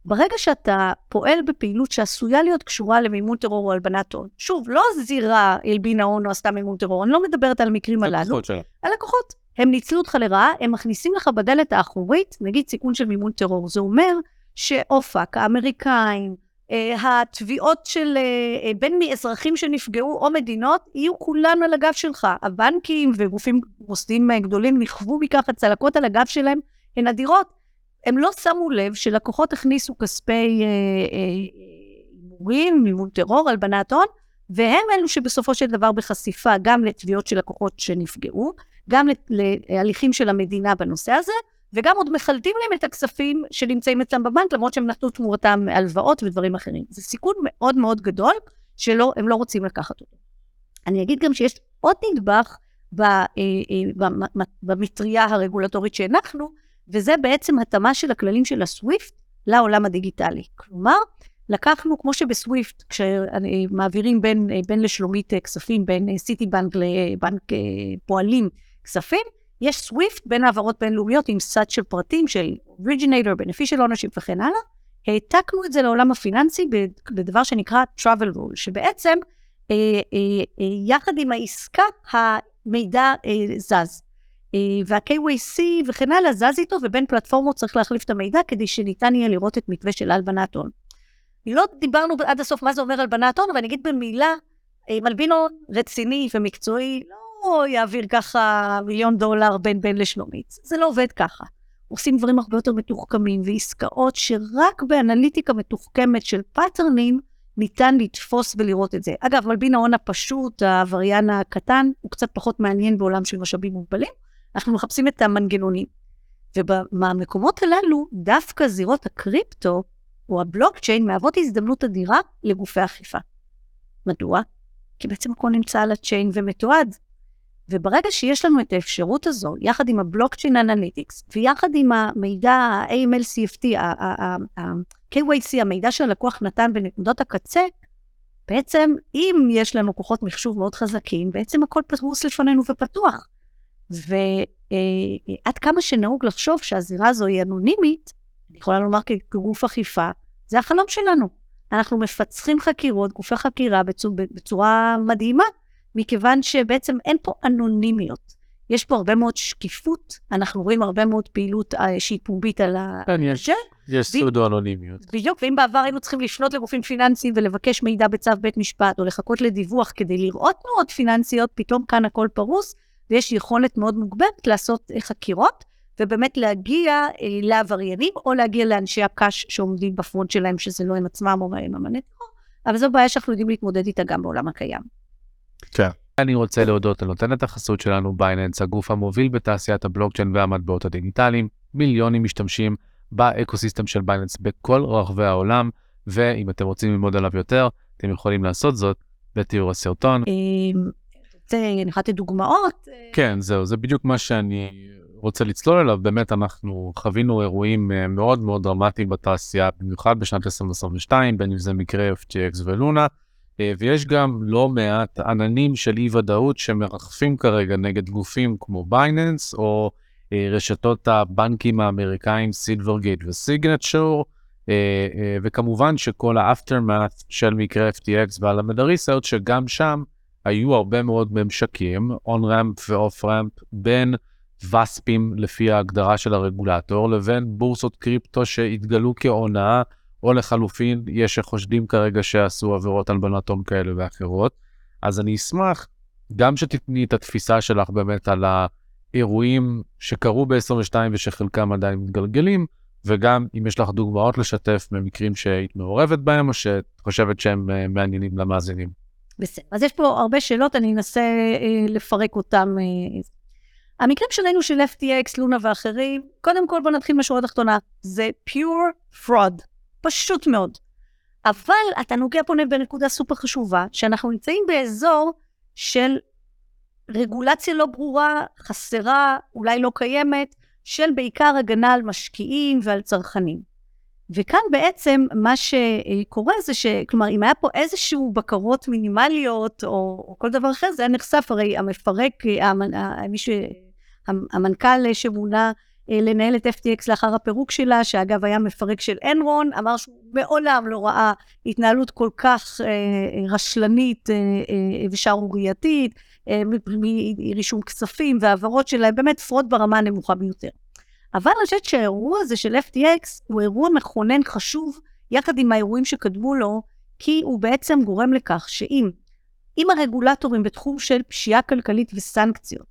Speaker 2: ברגע שאתה פועל בפעילות שעשויה להיות קשורה למימון טרור או הלבנת הון, שוב, לא זירה הלבינה הון או עשתה מימון טרור, אני לא מדברת על המקרים הללו, הלקוחות. הם ניצלו אותך לרעה, הם מכניסים לך בדלת האחורית, נגיד סיכון של מימון טרור. זה אומר שאופק, האמריקאים, אה, התביעות של אה, אה, בין מאזרחים שנפגעו או מדינות, יהיו כולן על הגב שלך. הבנקים וגופים מוסדיים גדולים נכוו מכך, הצלקות על הגב שלהם הן אדירות. הם לא שמו לב שלקוחות הכניסו כספי הימורים, מימון טרור, הלבנת הון, והם אלו שבסופו של דבר בחשיפה גם לתביעות של לקוחות שנפגעו, גם להליכים של המדינה בנושא הזה, וגם עוד מחלטים להם את הכספים שנמצאים אצלם בבנק, למרות שהם נתנו תמורתם הלוואות ודברים אחרים. זה סיכון מאוד מאוד גדול, שהם לא רוצים לקחת אותו. אני אגיד גם שיש עוד נדבך אה, במטריה הרגולטורית שהנחנו, וזה בעצם התאמה של הכללים של הסוויפט לעולם הדיגיטלי. כלומר, לקחנו, כמו שבסוויפט, כשמעבירים בין, בין לשלומית כספים, בין סיטי בנק לבנק פועלים כספים, יש סוויפט בין העברות בינלאומיות עם סד של פרטים של originator, beneficial ownership וכן הלאה. העתקנו את זה לעולם הפיננסי בדבר שנקרא travel rule, שבעצם אה, אה, אה, יחד עם העסקה המידע אה, זז. אה, וה-KYC וכן הלאה זז איתו, ובין פלטפורמות צריך להחליף את המידע כדי שניתן יהיה לראות את מתווה של הלבנת הון. לא דיברנו עד הסוף מה זה אומר הלבנת הון, אבל אני אגיד במילה, אה, מלבין הון רציני ומקצועי לא יעביר ככה מיליון דולר בין בין לשלומית. זה לא עובד ככה. עושים דברים הרבה יותר מתוחכמים, ועסקאות שרק באנליטיקה מתוחכמת של פאטרנים, ניתן לתפוס ולראות את זה. אגב, מלבין ההון הפשוט, העבריין הקטן, הוא קצת פחות מעניין בעולם של משאבים מוגבלים. אנחנו מחפשים את המנגנונים. ובמקומות הללו, דווקא זירות הקריפטו, או הבלוקצ'יין, מהוות הזדמנות אדירה לגופי אכיפה. מדוע? כי בעצם הכל נמצא על ה chain ומתועד. וברגע שיש לנו את האפשרות הזו, יחד עם ה blockchain analytics, ויחד עם המידע ה-AML-CFT, ה-KYC, המידע שהלקוח נתן בנקודות הקצה, בעצם אם יש לנו כוחות מחשוב מאוד חזקים, בעצם הכל פרוס לפנינו ופתוח. ועד כמה שנהוג לחשוב שהזירה הזו היא אנונימית, אני יכולה לומר כגוף אכיפה, זה החלום שלנו. אנחנו מפצחים חקירות, גופי חקירה בצורה, בצורה מדהימה, מכיוון שבעצם אין פה אנונימיות. יש פה הרבה מאוד שקיפות, אנחנו רואים הרבה מאוד פעילות אה, שהיא פומבית על ה...
Speaker 1: כן, יש, יש סודו אנונימיות.
Speaker 2: בדיוק, ואם בעבר היינו צריכים לפנות לגופים פיננסיים ולבקש מידע בצו בית משפט, או לחכות לדיווח כדי לראות תנועות פיננסיות, פתאום כאן הכל פרוס, ויש יכולת מאוד מוגברת לעשות אה, חקירות, ובאמת להגיע אה, לעבריינים, או להגיע לאנשי הקש שעומדים ב front שלהם, שזה לא הם עצמם או הם אמני אבל זו בעיה שאנחנו יודעים להתמודד איתה גם בעולם הקיים.
Speaker 1: כן. אני רוצה להודות לנותנת החסות שלנו, Binance, הגוף המוביל בתעשיית הבלוקצ'יין והמטבעות הדיגיטליים. מיליונים משתמשים ב ecosystem של Binance בכל רחבי העולם, ואם אתם רוצים ללמוד עליו יותר, אתם יכולים לעשות זאת בתיאור הסרטון.
Speaker 2: אני יכולה לתת דוגמאות?
Speaker 1: כן, זהו, זה בדיוק מה שאני רוצה לצלול אליו. באמת, אנחנו חווינו אירועים אה, מאוד מאוד דרמטיים בתעשייה, במיוחד בשנת 2022, בין אם זה מקרה FTX ו Luna. אה, ויש גם לא מעט עננים של אי ודאות שמרחפים כרגע נגד גופים כמו Binance או אה, רשתות הבנקים האמריקאים Silvergate אה, וכמובן שכל ה aftermath של מקרה FTX ו Alameda Research, שגם שם היו הרבה מאוד ממשקים, on-ramp ו off-ramp, בין VASP ים לפי ההגדרה של הרגולטור, לבין בורסות קריפטו שהתגלו כהונאה או לחלופין, יש שחושדים כרגע שעשו עבירות הלבנת הון כאלה ואחרות. אז אני אשמח גם שתתני את התפיסה שלך באמת על האירועים שקרו ב-22 ושחלקם עדיין מתגלגלים, וגם אם יש לך דוגמאות לשתף במקרים שהיית מעורבת בהם, או שאת חושבת שהם אה, מעניינים למאזינים.
Speaker 2: בסדר. אז יש פה הרבה שאלות, אני אנסה אה, לפרק אותם. אה. המקרים שלנו של FTX, לונה ואחרים, קודם כל בואו נתחיל מהשורה התחתונה, זה pure fraud. פשוט מאוד. אבל אתה נוגע פה בנקודה סופר חשובה, שאנחנו נמצאים באזור של רגולציה לא ברורה, חסרה, אולי לא קיימת, של בעיקר הגנה על משקיעים ועל צרכנים. וכאן בעצם מה שקורה זה ש... כלומר, אם היה פה איזשהו בקרות מינימליות או, או כל דבר אחר, זה היה נחשף, הרי המפרק, המנ... מי ש... המנכ"ל שמונה אה, לנהל את FTX לאחר הפירוק שלה, שאגב היה מפרק של אנרון, אמר שהוא מעולם לא ראה התנהלות כל כך אה, רשלנית אה, ושערורייתית, מרישום כספים והעברות שלהם, באמת fraud ברמה הנמוכה ביותר. אבל אני חושבת שהאירוע הזה של FTX הוא אירוע מכונן חשוב, יחד עם האירועים שקדמו לו, כי הוא בעצם גורם לכך שאם אם הרגולטורים בתחום של פשיעה כלכלית וסנקציות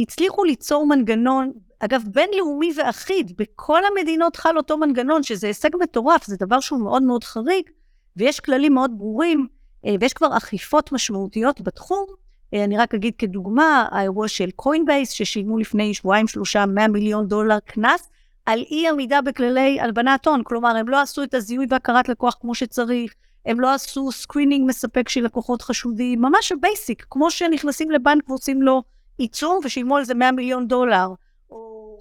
Speaker 2: הצליחו ליצור מנגנון אגב, בינלאומי ואחיד, בכל המדינות חל אותו מנגנון, שזה הישג מטורף, זה דבר שהוא מאוד מאוד חריג, ויש כללים מאוד ברורים, אה, ויש כבר אכיפות משמעותיות בתחום. אה, אני רק אגיד כדוגמה, האירוע של Coinbase, ששילמו לפני שבועיים שלושה 100 מיליון דולר קנס, על אי עמידה בכללי הלבנת הון, כלומר, הם לא עשו את הזיהוי והכרת לקוח כמו שצריך, הם לא עשו screening מספק של לקוחות חשודים, ממש ה basic, כמו שנכנסים לבנק ועושים לו עיצום ושילמו על זה 100 מיליון דולר,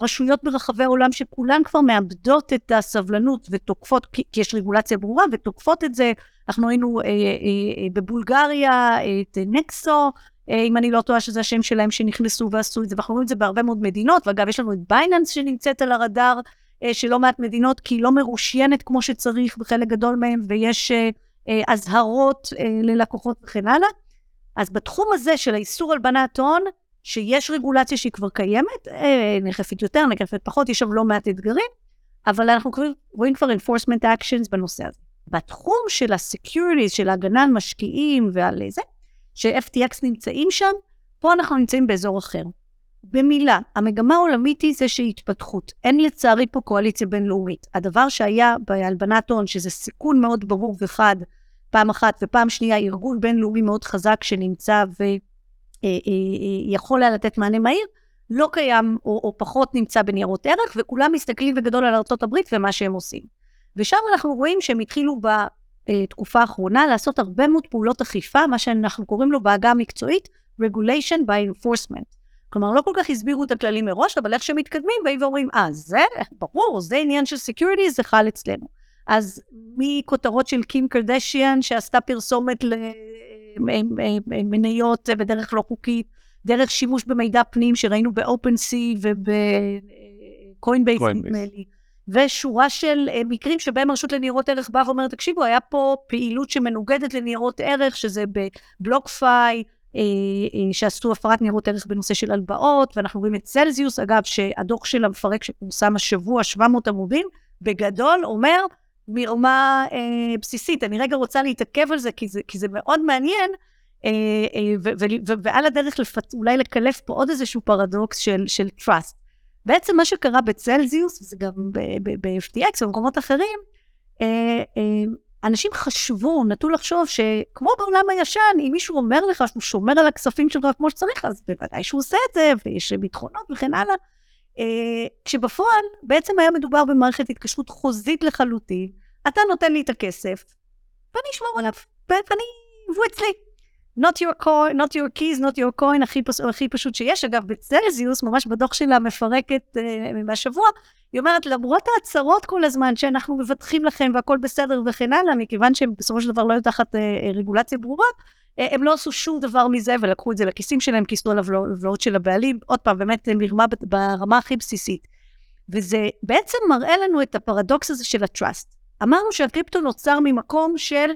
Speaker 2: רשויות ברחבי העולם שכולן כבר מאבדות את הסבלנות ותוקפות, כי, יש רגולציה ברורה, ותוקפות את זה. אנחנו היינו אה, אה, אה, בבולגריה, את נקסו, אם אני לא טועה שזה השם שלהם שנכנסו ועשו את זה, ואנחנו רואים את זה בהרבה מאוד מדינות, ואגב, יש לנו את בייננס שנמצאת על הרדאר אה, של לא מעט מדינות, כי היא לא מרושיינת כמו שצריך בחלק גדול מהם, ויש אה, אה, אזהרות אה, ללקוחות וכן הלאה. אז בתחום הזה של האיסור הלבנת הון, שיש רגולציה שהיא כבר קיימת, אה, נאכפת יותר, נאכפת פחות, יש שם לא מעט אתגרים, אבל אנחנו כבר, רואים כבר enforcement actions בנושא הזה. בתחום של ה-securities, של ההגנה על משקיעים ועל זה, ש-FTX נמצאים שם, פה אנחנו נמצאים באזור אחר. במילה, המגמה העולמית היא זה שהתפתחות. אין לצערי פה קואליציה בינלאומית. הדבר שהיה בהלבנת הון, שזה סיכון מאוד ברור וחד, פעם אחת, ופעם שנייה ארגון בינלאומי מאוד חזק שנמצא ויכול אה, אה, היה לתת מענה מהיר, לא קיים או, או פחות נמצא בניירות ערך, וכולם מסתכלים בגדול על ארה"ב ומה שהם עושים. ושם אנחנו רואים שהם התחילו בתקופה האחרונה לעשות הרבה מאוד פעולות אכיפה, מה שאנחנו קוראים לו בעגה המקצועית regulation by enforcement. כלומר, לא כל כך הסבירו את הכללים מראש, אבל איך שמתקדמים, באים ואומרים, אה, זה, ברור, זה עניין של security, זה חל אצלנו. אז מכותרות של קים קרדשיאן, שעשתה פרסומת למניות בדרך לא חוקית, דרך שימוש במידע פנים שראינו ב-OpenSea וב-Coinbase, נדמה לי. ושורה של uh, מקרים שבהם הרשות לניירות ערך באה ואומרת, תקשיבו, היה פה פעילות שמנוגדת לניירות ערך, שזה בבלוקפיי, uh, uh, שעשו הפרת ניירות ערך בנושא של הלוואות, ואנחנו רואים את צלזיוס, אגב, שהדוח של המפרק שפורסם השבוע, 700 עמודים, בגדול אומר, מרמה uh, בסיסית. אני רגע רוצה להתעכב על זה, כי זה, כי זה מאוד מעניין, uh, uh, ועל הדרך לפת, אולי לקלף פה עוד איזשהו פרדוקס של, של trust. בעצם מה שקרה בצלזיוס, וזה גם ב-FTX ובמקומות אחרים, אה, אה, אנשים חשבו, נטו לחשוב שכמו בעולם הישן, אם מישהו אומר לך שהוא שומר על הכספים שלך כמו שצריך, אז בוודאי שהוא עושה את זה, ויש ביטחונות וכן הלאה. אה, כשבפועל בעצם היה מדובר במערכת התקשרות חוזית לחלוטין, אתה נותן לי את הכסף, ואני אשמור עליו, ואני, והוא אצלי. Not your coin, not your keys, not your coin, הכי, פס, הכי פשוט שיש. אגב, בצלזיוס, ממש בדוח שלה מפרקת uh, מהשבוע, היא אומרת, למרות ההצהרות כל הזמן שאנחנו מבטחים לכם והכל בסדר וכן הלאה, מכיוון שהם בסופו של דבר לא היו תחת uh, רגולציה ברורה, uh, הם לא עשו שום דבר מזה ולקחו את זה לכיסים שלהם, כיסו עליו לבלעות של הבעלים. עוד פעם, באמת מרמה ברמה הכי בסיסית. וזה בעצם מראה לנו את הפרדוקס הזה של ה trust. אמרנו שהקריפטו נוצר ממקום של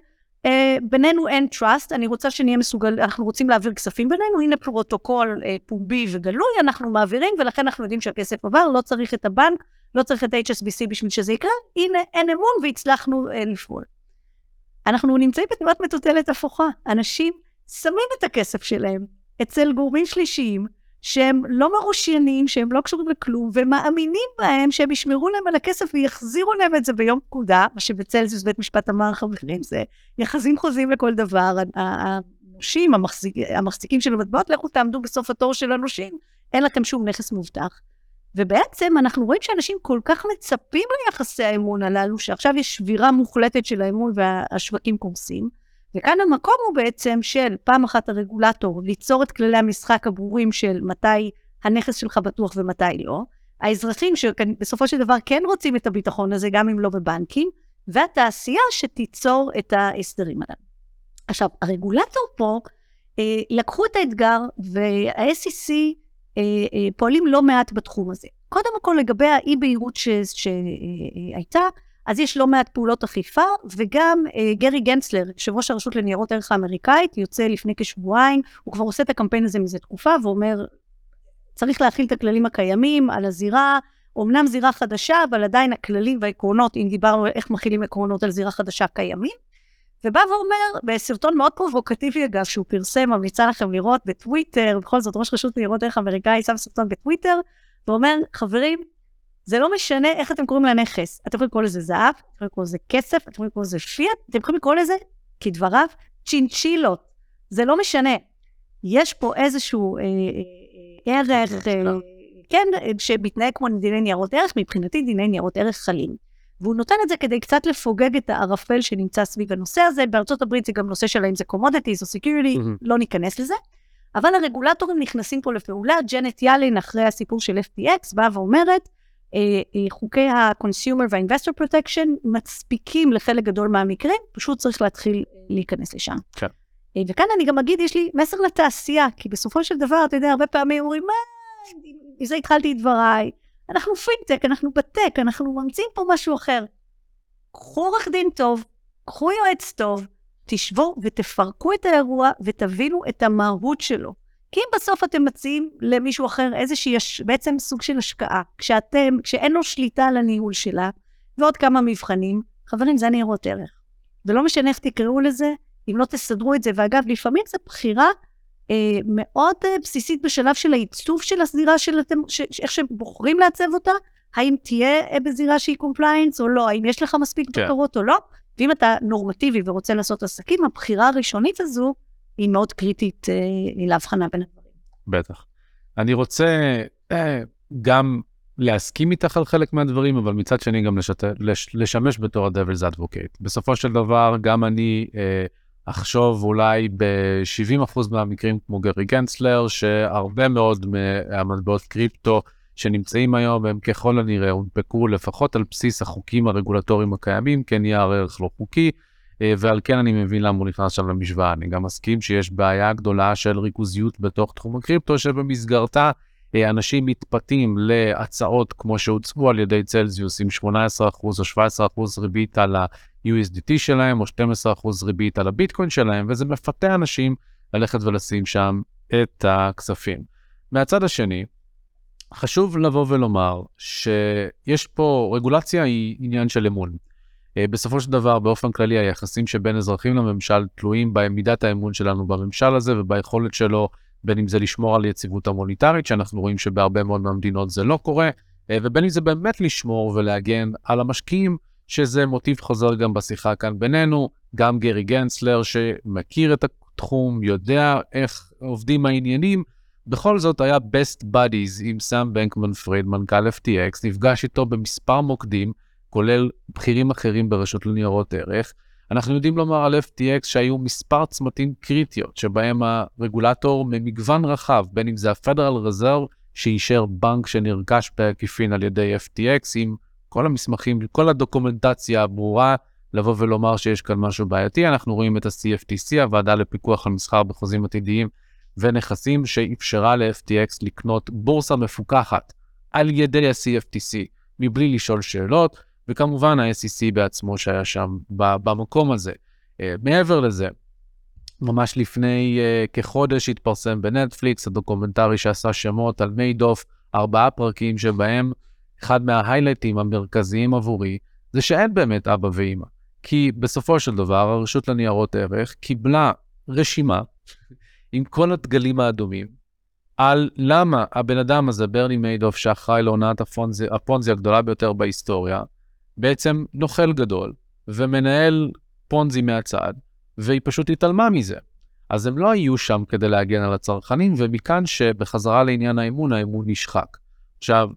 Speaker 2: אה, בינינו אין trust, אני רוצה שנהיה מסוגל, אנחנו רוצים להעביר כספים בינינו, הנה פרוטוקול אה, פומבי וגלוי, אנחנו מעבירים, ולכן אנחנו יודעים שהכסף עבר, לא צריך את הבנק, לא צריך את HSBC בשביל שזה יקרה, הנה אין אמון והצלחנו אה, לפעול. אנחנו נמצאים בתנועת מטוטלת הפוכה, אנשים שמים את הכסף שלהם אצל גורמים שלישיים, שהם לא מרושיינים, שהם לא קשורים לכלום, ומאמינים בהם שהם ישמרו להם על הכסף ויחזירו להם את זה ביום פקודה, מה שבצלזיוס בית משפט אמר חברים, זה יחזים חוזים לכל דבר. הנושים, המחזיק, המחזיקים של המטבעות, לכו תעמדו בסוף התור של הנושים, אין לכם שום נכס מובטח. ובעצם אנחנו רואים שאנשים כל כך מצפים ליחסי האמון הללו, שעכשיו יש שבירה מוחלטת של האמון והשווקים קורסים. וכאן המקום הוא בעצם של פעם אחת הרגולטור ליצור את כללי המשחק הברורים של מתי הנכס שלך בטוח ומתי לא, האזרחים שבסופו של דבר כן רוצים את הביטחון הזה, גם אם לא בבנקים, והתעשייה שתיצור את ההסדרים הללו. עכשיו, הרגולטור פה, אה, לקחו את האתגר, וה-SEC אה, אה, פועלים לא מעט בתחום הזה. קודם כל, לגבי האי-בהירות שהייתה, אז יש לא מעט פעולות אכיפה, וגם אה, גרי גנצלר, יושב ראש הרשות לניירות ערך האמריקאית, יוצא לפני כשבועיים, הוא כבר עושה את הקמפיין הזה מזה תקופה, ואומר, צריך להכיל את הכללים הקיימים על הזירה, אמנם זירה חדשה, אבל עדיין הכללים והעקרונות, אם דיברנו איך מכילים עקרונות על זירה חדשה, קיימים. ובא ואומר, בסרטון מאוד פרובוקטיבי אגב, שהוא פרסם, ממליצה לכם לראות בטוויטר, בכל זאת ראש רשות ניירות ערך האמריקאי שם סרטון בטוויטר, ואומר, חברים, זה לא משנה איך אתם קוראים לנכס. אתם יכולים לקרוא לזה זהב, אתם יכולים לקרוא לזה כסף, אתם יכולים לקרוא לזה פיאט, אתם יכולים לקרוא לזה, כדבריו, צ'ינצ'ילות. זה לא משנה. יש פה איזשהו אה, אה, ערך, אה, כן, שמתנהג כמו דיני ניירות ערך, מבחינתי דיני ניירות ערך חלים. והוא נותן את זה כדי קצת לפוגג את הערפל שנמצא סביב הנושא הזה. בארצות הברית זה גם נושא של האם זה commodities או mm-hmm. לא ניכנס לזה. אבל הרגולטורים נכנסים פה לפעולה. ג'נט יאלין, אחרי הסיפור של FTX, באה ואומרת, אה, אה, חוקי ה-consumer וה-investor protection מספיקים לחלק גדול מהמקרים, פשוט צריך להתחיל להיכנס לשם.
Speaker 1: כן.
Speaker 2: אה, וכאן אני גם אגיד, יש לי מסר לתעשייה, כי בסופו של דבר, אתה יודע, הרבה פעמים אומרים, מה, מזה התחלתי את דבריי, אנחנו פינטק, אנחנו בטק, אנחנו ממציאים פה משהו אחר. קחו עורך דין טוב, קחו יועץ טוב, תשבו ותפרקו את האירוע ותבינו את המהות שלו. כי אם בסוף אתם מציעים למישהו אחר איזושהי, בעצם סוג של השקעה, כשאתם, כשאין לו שליטה על הניהול שלה, ועוד כמה מבחנים, חברים, זה ניירות ערך. ולא משנה איך תקראו לזה, אם לא תסדרו את זה, ואגב, לפעמים זו בחירה אה, מאוד אה, בסיסית בשלב של העיצוב של הזירה שלהם, ש, ש, איך שהם בוחרים לעצב אותה, האם תהיה אה, בזירה שהיא compliance או לא, האם יש לך מספיק כן. בקרות או לא, ואם אתה נורמטיבי ורוצה לעשות עסקים, הבחירה הראשונית הזו היא מאוד קריטית אה, להבחנה בין הדברים.
Speaker 1: בטח. אני רוצה אה, גם להסכים איתך על חלק מהדברים, אבל מצד שני גם לשת... לש... לשמש בתור ה-Devil's Advocate. בסופו של דבר, גם אני אה, אחשוב אולי ב-70% מהמקרים כמו גרי גנצלר, שהרבה מאוד מהמטבעות קריפטו שנמצאים היום, הם ככל הנראה הונפקו לפחות על בסיס החוקים הרגולטוריים הקיימים, כן יהיה ערך לא חוקי, ועל כן אני מבין למה הוא נכנס שם למשוואה. אני גם מסכים שיש בעיה גדולה של ריכוזיות בתוך תחום הקריפטו, שבמסגרתה אה, אנשים מתפתים להצעות כמו שהוצגו על ידי צלזיוס עם 18% או 17% ריבית על ה-USDT שלהם, או 12% ריבית על הביטקוין שלהם, וזה מפתה אנשים ללכת ולשים שם את הכספים. מהצד השני, חשוב לבוא ולומר שיש פה, רגולציה היא עניין של אמון. אה, בסופו של דבר, באופן כללי, היחסים שבין אזרחים לממשל תלויים במידת האמון שלנו בממשל הזה וביכולת שלו, בין אם זה לשמור על יציבות המוניטרית, שאנחנו רואים שבהרבה מאוד מהמדינות זה לא קורה, אה, ובין אם זה באמת לשמור ולהגן על המשקיעים, שזה מוטיב חוזר גם בשיחה כאן בינינו, גם גרי גנצלר שמכיר את התחום, יודע איך עובדים העניינים, בכל זאת היה best buddies עם סאם בנקמן פריד, מנכ"ל FTX, נפגש איתו במספר מוקדים, כולל בכירים אחרים ברשות לניירות ערך. אנחנו יודעים לומר על FTX שהיו מספר צמתים קריטיות, שבהם הרגולטור ממגוון רחב, בין אם זה ה-Federal Reserve, שאישר בנק שנרכש בעקיפין על ידי FTX, עם כל המסמכים, כל הדוקומנטציה הברורה, לבוא ולומר שיש כאן משהו בעייתי. אנחנו רואים את ה-CFTC, הוועדה לפיקוח על מסחר בחוזים עתידיים ונכסים, שאפשרה ל-FTX לקנות בורסה מפוקחת על ידי ה-CFTC, מבלי לשאול שאלות. וכמובן ה-SEC בעצמו שהיה שם במקום הזה. Uh, מעבר לזה, ממש לפני uh, כחודש התפרסם בנטפליקס הדוקומנטרי שעשה שמות על מיידוף, ארבעה פרקים שבהם אחד מההיילייטים המרכזיים עבורי זה שאין באמת אבא ואימא. כי בסופו של דבר הרשות לניירות ערך קיבלה רשימה עם כל הדגלים האדומים על למה הבן אדם הזה, ברני מיידוף, שאחראי לעונת הפונזי, הפונזי הגדולה ביותר בהיסטוריה, בעצם נוכל גדול ומנהל פונזי מהצד, והיא פשוט התעלמה מזה. אז הם לא היו שם כדי להגן על הצרכנים, ומכאן שבחזרה לעניין האמון, האמון נשחק. עכשיו,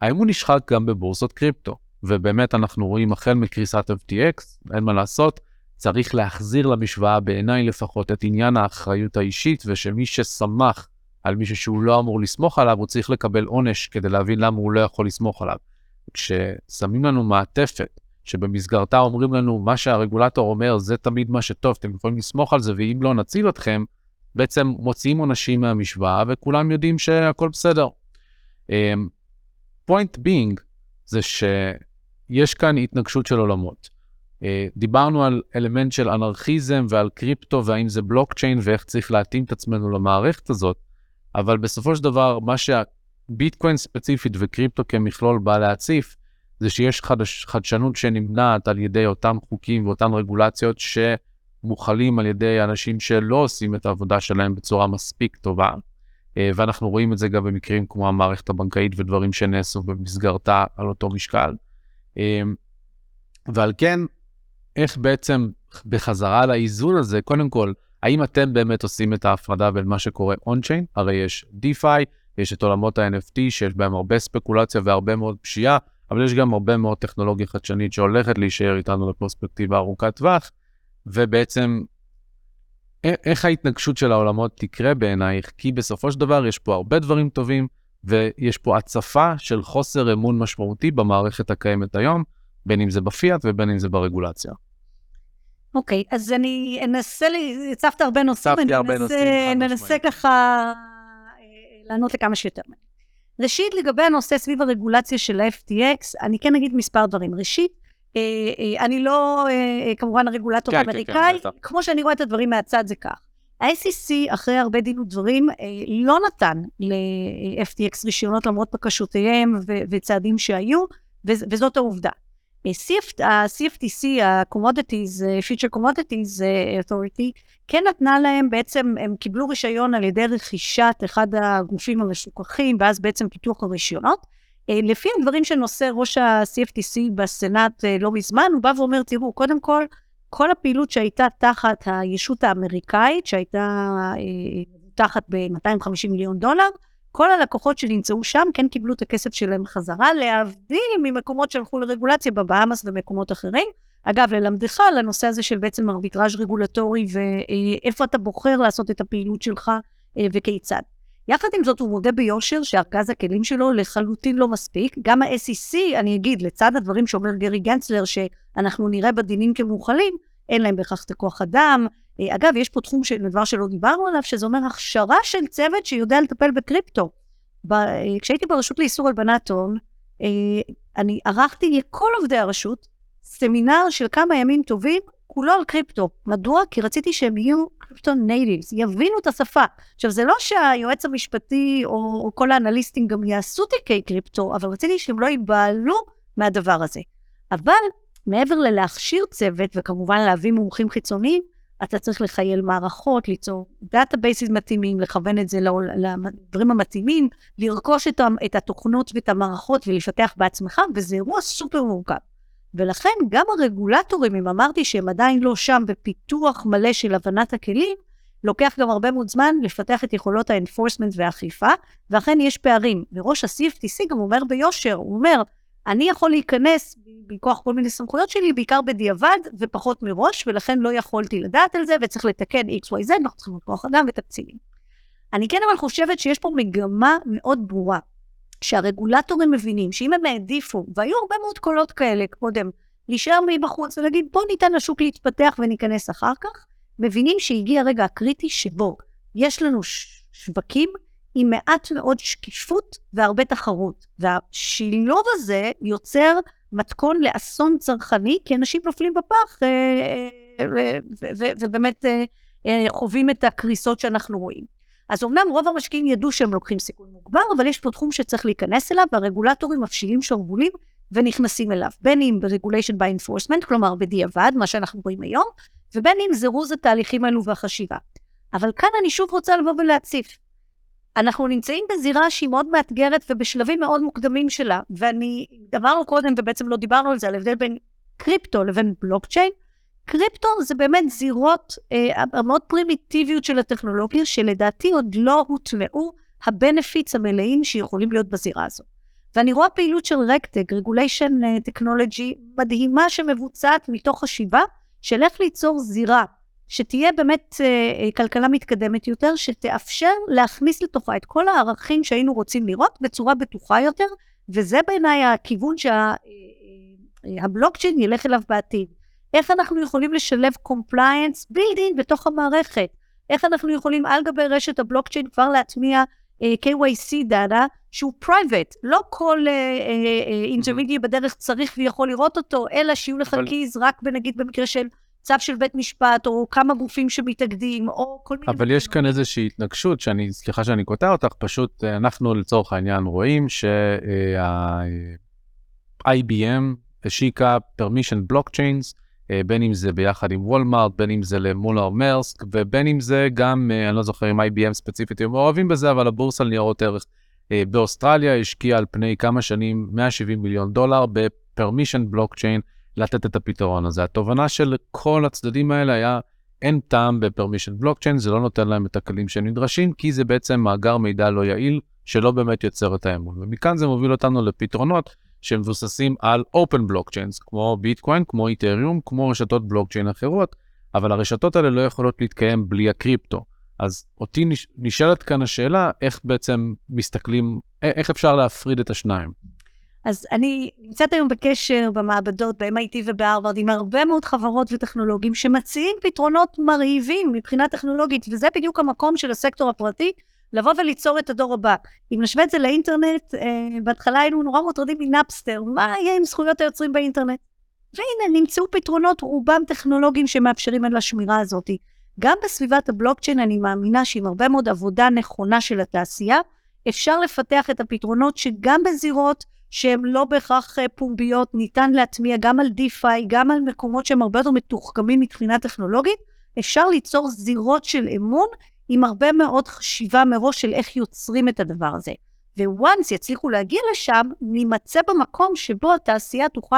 Speaker 1: האמון נשחק גם בבורסות קריפטו, ובאמת אנחנו רואים החל מקריסת FTX, אין מה לעשות, צריך להחזיר למשוואה בעיניי לפחות את עניין האחריות האישית, ושמי שסמך על מישהו שהוא לא אמור לסמוך עליו, הוא צריך לקבל עונש כדי להבין למה הוא לא יכול לסמוך עליו. כששמים לנו מעטפת, שבמסגרתה אומרים לנו, מה שהרגולטור אומר, זה תמיד מה שטוב, אתם יכולים לסמוך על זה, ואם לא נציל אתכם, בעצם מוציאים עונשים מהמשוואה, וכולם יודעים שהכל בסדר. פוינט um, בינג זה שיש כאן התנגשות של עולמות. Uh, דיברנו על אלמנט של אנרכיזם ועל קריפטו והאם זה בלוקצ'יין ואיך צריך להתאים את עצמנו למערכת הזאת, אבל בסופו של דבר, מה שה... ביטקוין ספציפית וקריפטו כמכלול בא להציף, זה שיש חדש, חדשנות שנמנעת על ידי אותם חוקים ואותן רגולציות שמוכלים על ידי אנשים שלא עושים את העבודה שלהם בצורה מספיק טובה. אה, ואנחנו רואים את זה גם במקרים כמו המערכת הבנקאית ודברים שנעשו במסגרתה על אותו משקל. אה, ועל כן, איך בעצם בחזרה לאיזון הזה, קודם כל, האם אתם באמת עושים את ההפרדה בין מה שקורה און-צ'יין? הרי יש DeFi, יש את עולמות ה-NFT שיש בהם הרבה ספקולציה והרבה מאוד פשיעה, אבל יש גם הרבה מאוד טכנולוגיה חדשנית שהולכת להישאר איתנו לפרספקטיבה ארוכת טווח, ובעצם איך ההתנגשות של העולמות תקרה בעינייך? כי בסופו של דבר יש פה הרבה דברים טובים, ויש פה הצפה של חוסר אמון משמעותי במערכת הקיימת היום, בין אם זה בפיאט ובין אם זה ברגולציה.
Speaker 2: אוקיי, okay, אז אני אנסה, הצפת הרבה נושאים,
Speaker 1: הצפתי הרבה נושאים,
Speaker 2: ננסה ככה אה, לענות לכמה שיותר. ראשית, לגבי הנושא סביב הרגולציה של ה-FTX, אני כן אגיד מספר דברים. ראשית, אה, אה, אני לא, כמובן, הרגולטור כן, האמריקאי, כן, כן, כמו שאני רואה את הדברים מהצד זה כך. ה-SEC, אחרי הרבה דין ודברים, לא נתן ל-FTX רישיונות למרות בקשותיהם וצעדים שהיו, וזאת העובדה. ה-CFTC, ה-Commodities, Future Commodities Authority, כן נתנה להם, בעצם הם קיבלו רישיון על ידי רכישת אחד הגופים המפוקחים, ואז בעצם פיתוח הרישיונות. אה, לפי הדברים שנושא ראש ה-CFTC בסנאט אה, לא מזמן, הוא בא ואומר, תראו, קודם כל, כל הפעילות שהייתה תחת הישות האמריקאית, שהייתה אה, תחת ב-250 מיליון דולר, כל הלקוחות שנמצאו שם כן קיבלו את הכסף שלהם חזרה, להבדיל ממקומות שהלכו לרגולציה בבאמאס ומקומות אחרים. אגב, ללמדך על הנושא הזה של בעצם ארביטראז' רגולטורי ואיפה אתה בוחר לעשות את הפעילות שלך אה, וכיצד. יחד עם זאת, הוא מודה ביושר שארגז הכלים שלו לחלוטין לא מספיק. גם ה-SEC, אני אגיד, לצד הדברים שאומר גרי גנצלר, שאנחנו נראה בדינים כמוכלים, אין להם בהכרח את הכוח אדם, אגב, יש פה תחום של דבר שלא דיברנו עליו, שזה אומר הכשרה של צוות שיודע לטפל בקריפטו. ב, אה, כשהייתי ברשות לאיסור הלבנת הון, אה, אני ערכתי לכל עובדי הרשות סמינר של כמה ימים טובים, כולו על קריפטו. מדוע? כי רציתי שהם יהיו crypto natives, יבינו את השפה. עכשיו, זה לא שהיועץ המשפטי או, או כל האנליסטים גם יעשו תיקי קריפטו, אבל רציתי שהם לא ייבהלו מהדבר הזה. אבל מעבר ללהכשיר צוות, וכמובן להביא מומחים חיצוניים, אתה צריך לחייל מערכות, ליצור databases מתאימים, לכוון את זה לדברים המתאימים, לרכוש את, את התוכנות ואת המערכות ולפתח בעצמך, וזה אירוע סופר מורכב. ולכן גם הרגולטורים, אם אמרתי שהם עדיין לא שם בפיתוח מלא של הבנת הכלים, לוקח גם הרבה מאוד זמן לפתח את יכולות ה enforcement והאכיפה, ואכן יש פערים. וראש ה-CFTC גם אומר ביושר, הוא אומר, אני יכול להיכנס מכוח כל מיני סמכויות שלי, בעיקר בדיעבד ופחות מראש, ולכן לא יכולתי לדעת על זה, וצריך לתקן XYZ, אנחנו צריכים כוח אדם ותקציבים. אני כן אבל חושבת שיש פה מגמה מאוד ברורה, שהרגולטורים מבינים שאם הם העדיפו, והיו הרבה מאוד קולות כאלה קודם, להישאר מבחוץ ולהגיד בוא ניתן לשוק להתפתח וניכנס אחר כך, מבינים שהגיע הרגע הקריטי שבו יש לנו שווקים עם מעט מאוד שקיפות והרבה תחרות. והשילוב הזה יוצר מתכון לאסון צרכני, כי אנשים נופלים בפח אה, אה, ובאמת אה, חווים את הקריסות שאנחנו רואים. אז אמנם רוב המשקיעים ידעו שהם לוקחים סיכון מוגבר, אבל יש פה תחום שצריך להיכנס אליו, והרגולטורים מפשילים שרוולים ונכנסים אליו, בין אם ב-regulation by enforcement, כלומר בדיעבד, מה שאנחנו רואים היום, ובין אם זירוז התהליכים האלו והחשיבה. אבל כאן אני שוב רוצה לבוא ולהציף. אנחנו נמצאים בזירה שהיא מאוד מאתגרת ובשלבים מאוד מוקדמים שלה, ואני, אמרנו קודם ובעצם לא דיברנו על זה, על הבדל בין קריפטו לבין בלוקצ'יין. קריפטו זה באמת זירות אה, מאוד פרימיטיביות של הטכנולוגיה, שלדעתי עוד לא הוטמעו ה benefits המלאים שיכולים להיות בזירה הזו. ואני רואה פעילות של RegTech, regulation טכנולוגי, מדהימה שמבוצעת מתוך חשיבה של איך ליצור זירה שתהיה באמת אה, אה, כלכלה מתקדמת יותר, שתאפשר להכניס לתוכה את כל הערכים שהיינו רוצים לראות בצורה בטוחה יותר, וזה בעיניי הכיוון שהבלוקצ'יין שה, אה, ילך אליו בעתיד. איך אנחנו יכולים לשלב compliance built-in בתוך המערכת? איך אנחנו יכולים על גבי רשת הבלוקצ'יין כבר להטמיע אה, KYC data שהוא private, לא כל אינטרמידי uh, uh, בדרך צריך ויכול לראות אותו, אלא שיהיו לך אבל... קיז רק נגיד במקרה של צו של בית משפט, או כמה גופים שמתאגדים, או כל מיני...
Speaker 1: אבל יש כאן איזושהי התנגשות, שאני, סליחה שאני קוטע אותך, פשוט אה, אנחנו לצורך העניין רואים שה-IBM השיקה permission blockchains, אה, בין אם זה ביחד עם וולמארט, בין אם זה למולר מרסק, ובין אם זה גם, אה, אני לא זוכר אם IBM ספציפית הם מעורבים בזה, אבל הבורסה לניירות ערך באוסטרליה השקיעה על פני כמה שנים 170 מיליון דולר ב-permission blockchain. לתת את הפתרון הזה. התובנה של כל הצדדים האלה היה, אין טעם בפרמישן בלוקצ'יין, זה לא נותן להם את הכלים שהם נדרשים, כי זה בעצם מאגר מידע לא יעיל, שלא באמת יוצר את האמון. ומכאן זה מוביל אותנו לפתרונות שמבוססים על open blockchains, כמו ביטקוין, כמו איתריום, כמו רשתות בלוקצ'יין אחרות, אבל הרשתות האלה לא יכולות להתקיים בלי הקריפטו. אז אותי נש... נשאלת כאן השאלה, איך בעצם מסתכלים, איך אפשר להפריד את השניים?
Speaker 2: אז אני נמצאת היום בקשר במעבדות, ב-MIT ובהרווארד, עם הרבה מאוד חברות וטכנולוגים שמציעים פתרונות מרהיבים מבחינה טכנולוגית, וזה בדיוק המקום של הסקטור הפרטי, לבוא וליצור את הדור הבא. אם נשווה את זה לאינטרנט, אה, בהתחלה היינו נורא מוטרדים מנאפסטר, מה יהיה עם זכויות היוצרים באינטרנט? והנה, נמצאו פתרונות, רובם טכנולוגיים שמאפשרים על השמירה הזאת. גם בסביבת הבלוקצ'יין אני מאמינה שעם הרבה מאוד עבודה נכונה של התעשייה, אפשר לפתח את הפתרונות שגם בזירות שהן לא בהכרח אה, פומביות, ניתן להטמיע גם על דיפיי, גם על מקומות שהם הרבה יותר מתוחכמים מבחינה טכנולוגית, אפשר ליצור זירות של אמון עם הרבה מאוד חשיבה מראש של איך יוצרים את הדבר הזה. וואנס יצליחו להגיע לשם, נימצא במקום שבו התעשייה תוכל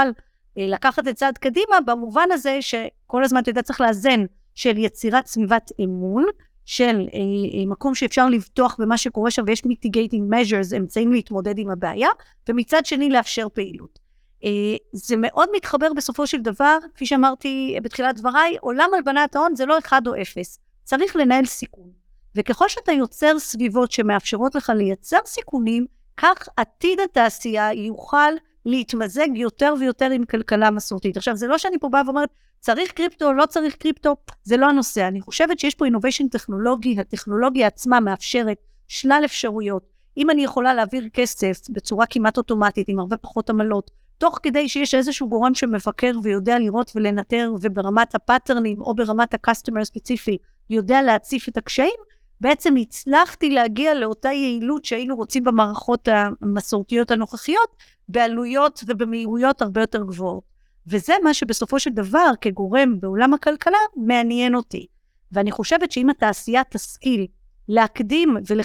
Speaker 2: אה, לקחת את צעד קדימה, במובן הזה שכל הזמן, אתה יודע, צריך לאזן של יצירת סביבת אמון, של אה, אה, מקום שאפשר לבטוח במה שקורה שם ויש mitigating measures, אמצעים להתמודד עם הבעיה, ומצד שני לאפשר פעילות. אה, זה מאוד מתחבר בסופו של דבר, כפי שאמרתי בתחילת דבריי, עולם הלבנת ההון זה לא אחד או אפס, צריך לנהל סיכון. וככל שאתה יוצר סביבות שמאפשרות לך לייצר סיכונים, כך עתיד התעשייה יוכל להתמזג יותר ויותר עם כלכלה מסורתית. עכשיו, זה לא שאני פה באה ואומרת, צריך קריפטו לא צריך קריפטו, זה לא הנושא. אני חושבת שיש פה innovation טכנולוגי, הטכנולוגיה עצמה מאפשרת שלל אפשרויות. אם אני יכולה להעביר כסף בצורה כמעט אוטומטית, עם הרבה פחות עמלות, תוך כדי שיש איזשהו גורם שמבקר ויודע לראות ולנטר, וברמת הפאטרנים או ברמת ה customer הספציפי, יודע להציף את הקשיים, בעצם הצלחתי להגיע לאותה יעילות שהיינו רוצים במערכות המסורתיות הנוכחיות, בעלויות ובמהירויות הרבה יותר גבוהות. וזה מה שבסופו של דבר, כגורם בעולם הכלכלה, מעניין אותי. ואני חושבת שאם התעשייה תשכיל להקדים ול...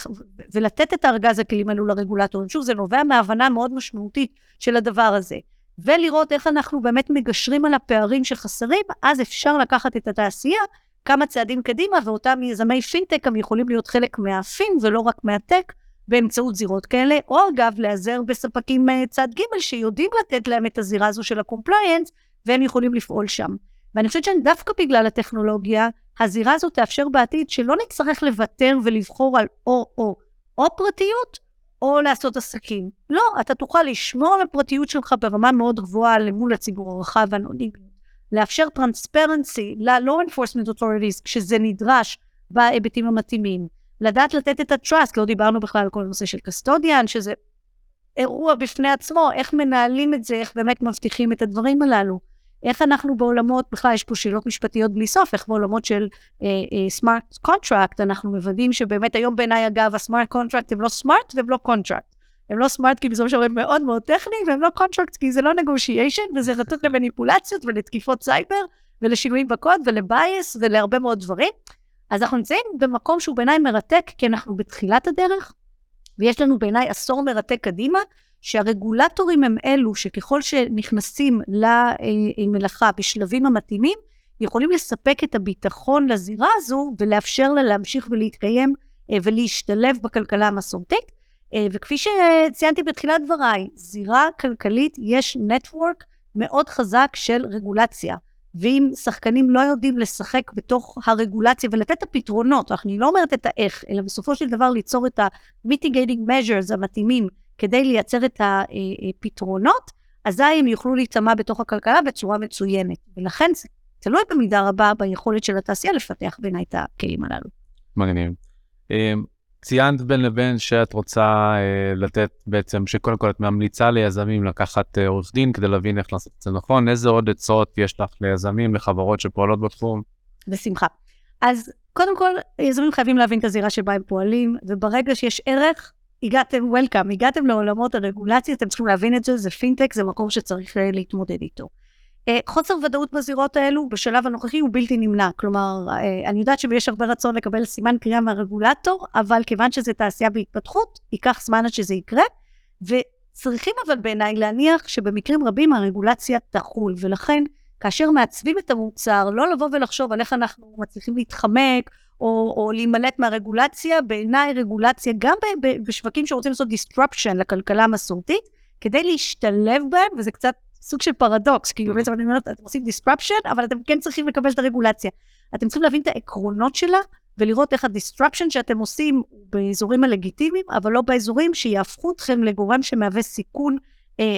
Speaker 2: ולתת את הארגז הכלים האלו לרגולטורים, שוב, זה נובע מהבנה מאוד משמעותית של הדבר הזה, ולראות איך אנחנו באמת מגשרים על הפערים שחסרים, אז אפשר לקחת את התעשייה כמה צעדים קדימה, ואותם יזמי פינטק גם יכולים להיות חלק מה fin ולא רק מה tech, באמצעות זירות כאלה, או אגב, להיעזר בספקים אה, צד ג' שיודעים לתת להם את הזירה הזו של ה compliance, והם יכולים לפעול שם. ואני חושבת שדווקא בגלל הטכנולוגיה, הזירה הזו תאפשר בעתיד שלא נצטרך לוותר ולבחור על או-או, או פרטיות, או לעשות עסקים. לא, אתה תוכל לשמור על הפרטיות שלך ברמה מאוד גבוהה למול הציבור הרחב והאנונימיות. לאפשר transparency ל-law enforcement authorities כשזה נדרש בהיבטים המתאימים. לדעת לתת את ה-trust, לא דיברנו בכלל על כל הנושא של custodian, שזה אירוע בפני עצמו, איך מנהלים את זה, איך באמת מבטיחים את הדברים הללו. איך אנחנו בעולמות, בכלל יש פה שאלות משפטיות בלי סוף, איך בעולמות של smart אה, contract, אה, אנחנו מוודאים שבאמת היום בעיניי אגב ה smart contract הם לא smart והם לא contract. הם לא smart כי בסופו של דבר הם מאוד מאוד טכניים, והם לא contract כי זה לא negotiation, וזה נתון למניפולציות ולתקיפות סייבר, ולשינויים בקוד ולבייס ולהרבה מאוד דברים. אז אנחנו נמצאים במקום שהוא בעיניי מרתק, כי אנחנו בתחילת הדרך, ויש לנו בעיניי עשור מרתק קדימה, שהרגולטורים הם אלו שככל שנכנסים למלאכה בשלבים המתאימים, יכולים לספק את הביטחון לזירה הזו ולאפשר לה להמשיך ולהתקיים אה, ולהשתלב בכלכלה המסורתית. אה, וכפי שציינתי בתחילת דבריי, זירה כלכלית יש נטוורק מאוד חזק של רגולציה. ואם שחקנים לא יודעים לשחק בתוך הרגולציה ולתת את הפתרונות, אני לא אומרת את האיך, אלא בסופו של דבר ליצור את ה-mitigating measures המתאימים כדי לייצר את הפתרונות, אזי הם יוכלו להיטמע בתוך הכלכלה בצורה מצוינת. ולכן זה תלוי במידה רבה ביכולת של התעשייה לפתח בעיניי את הכלים הללו.
Speaker 1: מגניב. ציינת בין לבין שאת רוצה אה, לתת בעצם, שקודם כל את ממליצה ליזמים לקחת אה, עורך דין כדי להבין איך לעשות את זה נכון, איזה עוד עצות יש לך ליזמים, לחברות שפועלות בתחום?
Speaker 2: בשמחה. אז קודם כל, יזמים חייבים להבין את הזירה שבה הם פועלים, וברגע שיש ערך, הגעתם, וולקאם, הגעתם לעולמות הרגולציה, אתם צריכים להבין את זה, זה פינטק, זה מקום שצריך אה, להתמודד איתו. אה, חוסר ודאות בזירות האלו בשלב הנוכחי הוא בלתי נמנע. כלומר, אה, אני יודעת שיש הרבה רצון לקבל סימן קריאה מהרגולטור, אבל כיוון שזו תעשייה בהתפתחות, ייקח זמן עד שזה יקרה, וצריכים אבל בעיניי להניח שבמקרים רבים הרגולציה תחול, ולכן כאשר מעצבים את המוצר, לא לבוא ולחשוב על איך אנחנו מצליחים להתחמק, או, או להימלט מהרגולציה, בעיניי רגולציה, גם בשווקים שרוצים לעשות disruption לכלכלה המסורתית, כדי להשתלב בהם, וזה קצת סוג של פרדוקס, כי בעצם אני אומרת, אתם עושים disruption, אבל אתם כן צריכים לקבל את הרגולציה. אתם צריכים להבין את העקרונות שלה, ולראות איך ה-disruption שאתם עושים באזורים הלגיטימיים, אבל לא באזורים שיהפכו אתכם לגורם שמהווה סיכון אה, אה,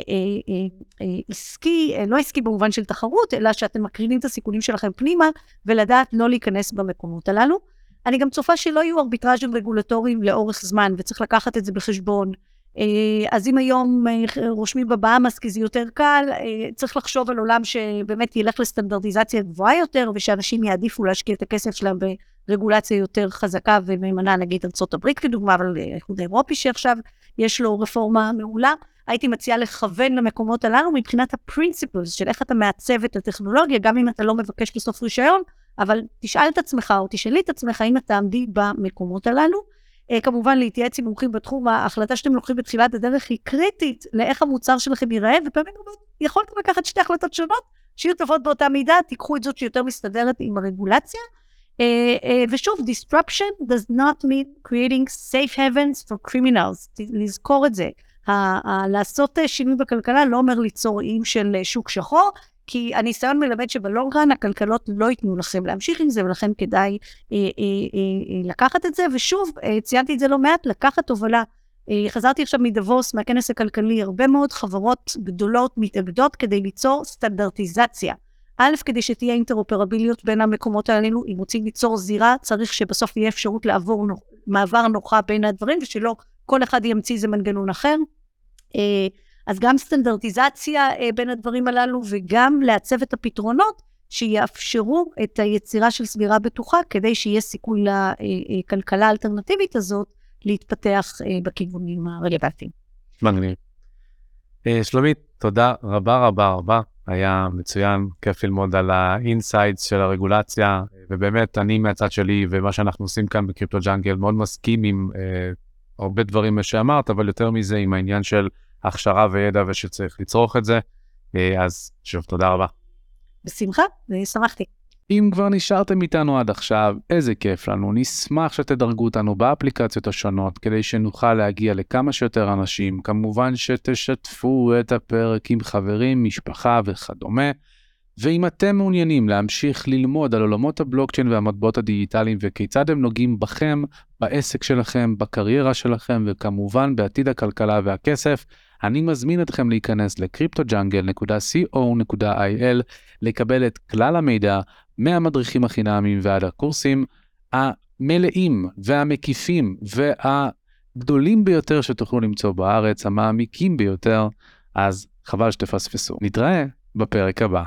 Speaker 2: אה, אה, עסקי, אה, לא עסקי במובן של תחרות, אלא שאתם מקרינים את הסיכונים שלכם פנימה, ולדעת לא להיכנס במקומות הללו. אני גם צופה שלא יהיו ארביטראז'ים רגולטוריים לאורך זמן, וצריך לקחת את זה בחשבון. אה, אז אם היום אה, רושמים בבאמאס כי זה יותר קל, אה, צריך לחשוב על עולם שבאמת ילך לסטנדרטיזציה גבוהה יותר, ושאנשים יעדיפו להשקיע את הכסף שלהם ברגולציה יותר חזקה ומהימנה, נגיד ארה"ב כדוגמה, אבל האיחוד האירופי שעכשיו יש לו רפורמה מעולה. הייתי מציעה לכוון למקומות הללו מבחינת הפרינציפלס של איך אתה מעצב את הטכנולוגיה, גם אם אתה לא מבקש בסוף רישיון, אבל תשאל את עצמך או תשאלי את עצמך אם את תעמדי במקומות הללו. Uh, כמובן להתייעץ עם מומחים בתחום, ההחלטה שאתם לוקחים בתחילת הדרך היא קריטית לאיך המוצר שלכם ייראה, ופעמים רבות יכולתם לקחת שתי החלטות שונות, שיהיו טובות באותה מידה, תיקחו את זאת שיותר מסתדרת עם הרגולציה. Uh, uh, ושוב, disruption does not mean creating safe havens for criminals, לזכור את זה. לעשות שינוי בכלכלה לא אומר ליצור איים של שוק שחור, כי הניסיון מלמד שבלונגרן הכלכלות לא ייתנו לכם להמשיך עם זה, ולכן כדאי אה, אה, אה, לקחת את זה. ושוב, ציינתי את זה לא מעט, לקחת הובלה. חזרתי עכשיו מדבוס, מהכנס הכלכלי, הרבה מאוד חברות גדולות מתאגדות כדי ליצור סטנדרטיזציה. א', כדי שתהיה אינטרופרביליות בין המקומות האלו, אם רוצים ליצור זירה, צריך שבסוף יהיה אפשרות לעבור מעבר נוחה בין הדברים, ושלא כל אחד ימציא איזה מנגנון אחר. אה, אז גם סטנדרטיזציה אה, בין הדברים הללו וגם לעצב את הפתרונות שיאפשרו את היצירה של סבירה בטוחה כדי שיהיה סיכוי לכלכלה האלטרנטיבית הזאת להתפתח אה, בכיוונים הרלוונטיים.
Speaker 1: מגניב. שלומית, תודה רבה רבה רבה. היה מצוין, כיף ללמוד על ה insides של הרגולציה, ובאמת, אני מהצד שלי, ומה שאנחנו עושים כאן בקריפטו ג'אנגל, מאוד מסכים עם אה, הרבה דברים שאמרת, אבל יותר מזה, עם העניין של הכשרה וידע ושצריך לצרוך את זה. אה, אז שוב, תודה רבה.
Speaker 2: בשמחה, ושמחתי.
Speaker 1: אם כבר נשארתם איתנו עד עכשיו, איזה כיף לנו. נשמח שתדרגו אותנו באפליקציות השונות כדי שנוכל להגיע לכמה שיותר אנשים. כמובן שתשתפו את הפרק עם חברים, משפחה וכדומה. ואם אתם מעוניינים להמשיך ללמוד על עולמות הבלוקצ'יין והמטבעות הדיגיטליים וכיצד הם נוגעים בכם, בעסק שלכם, בקריירה שלכם וכמובן בעתיד הכלכלה והכסף, אני מזמין אתכם להיכנס ל-cryptojungle.co.il לקבל את כלל המידע מהמדריכים החינמיים ועד הקורסים המלאים והמקיפים והגדולים ביותר שתוכלו למצוא בארץ, המעמיקים ביותר, אז חבל שתפספסו. נתראה בפרק הבא.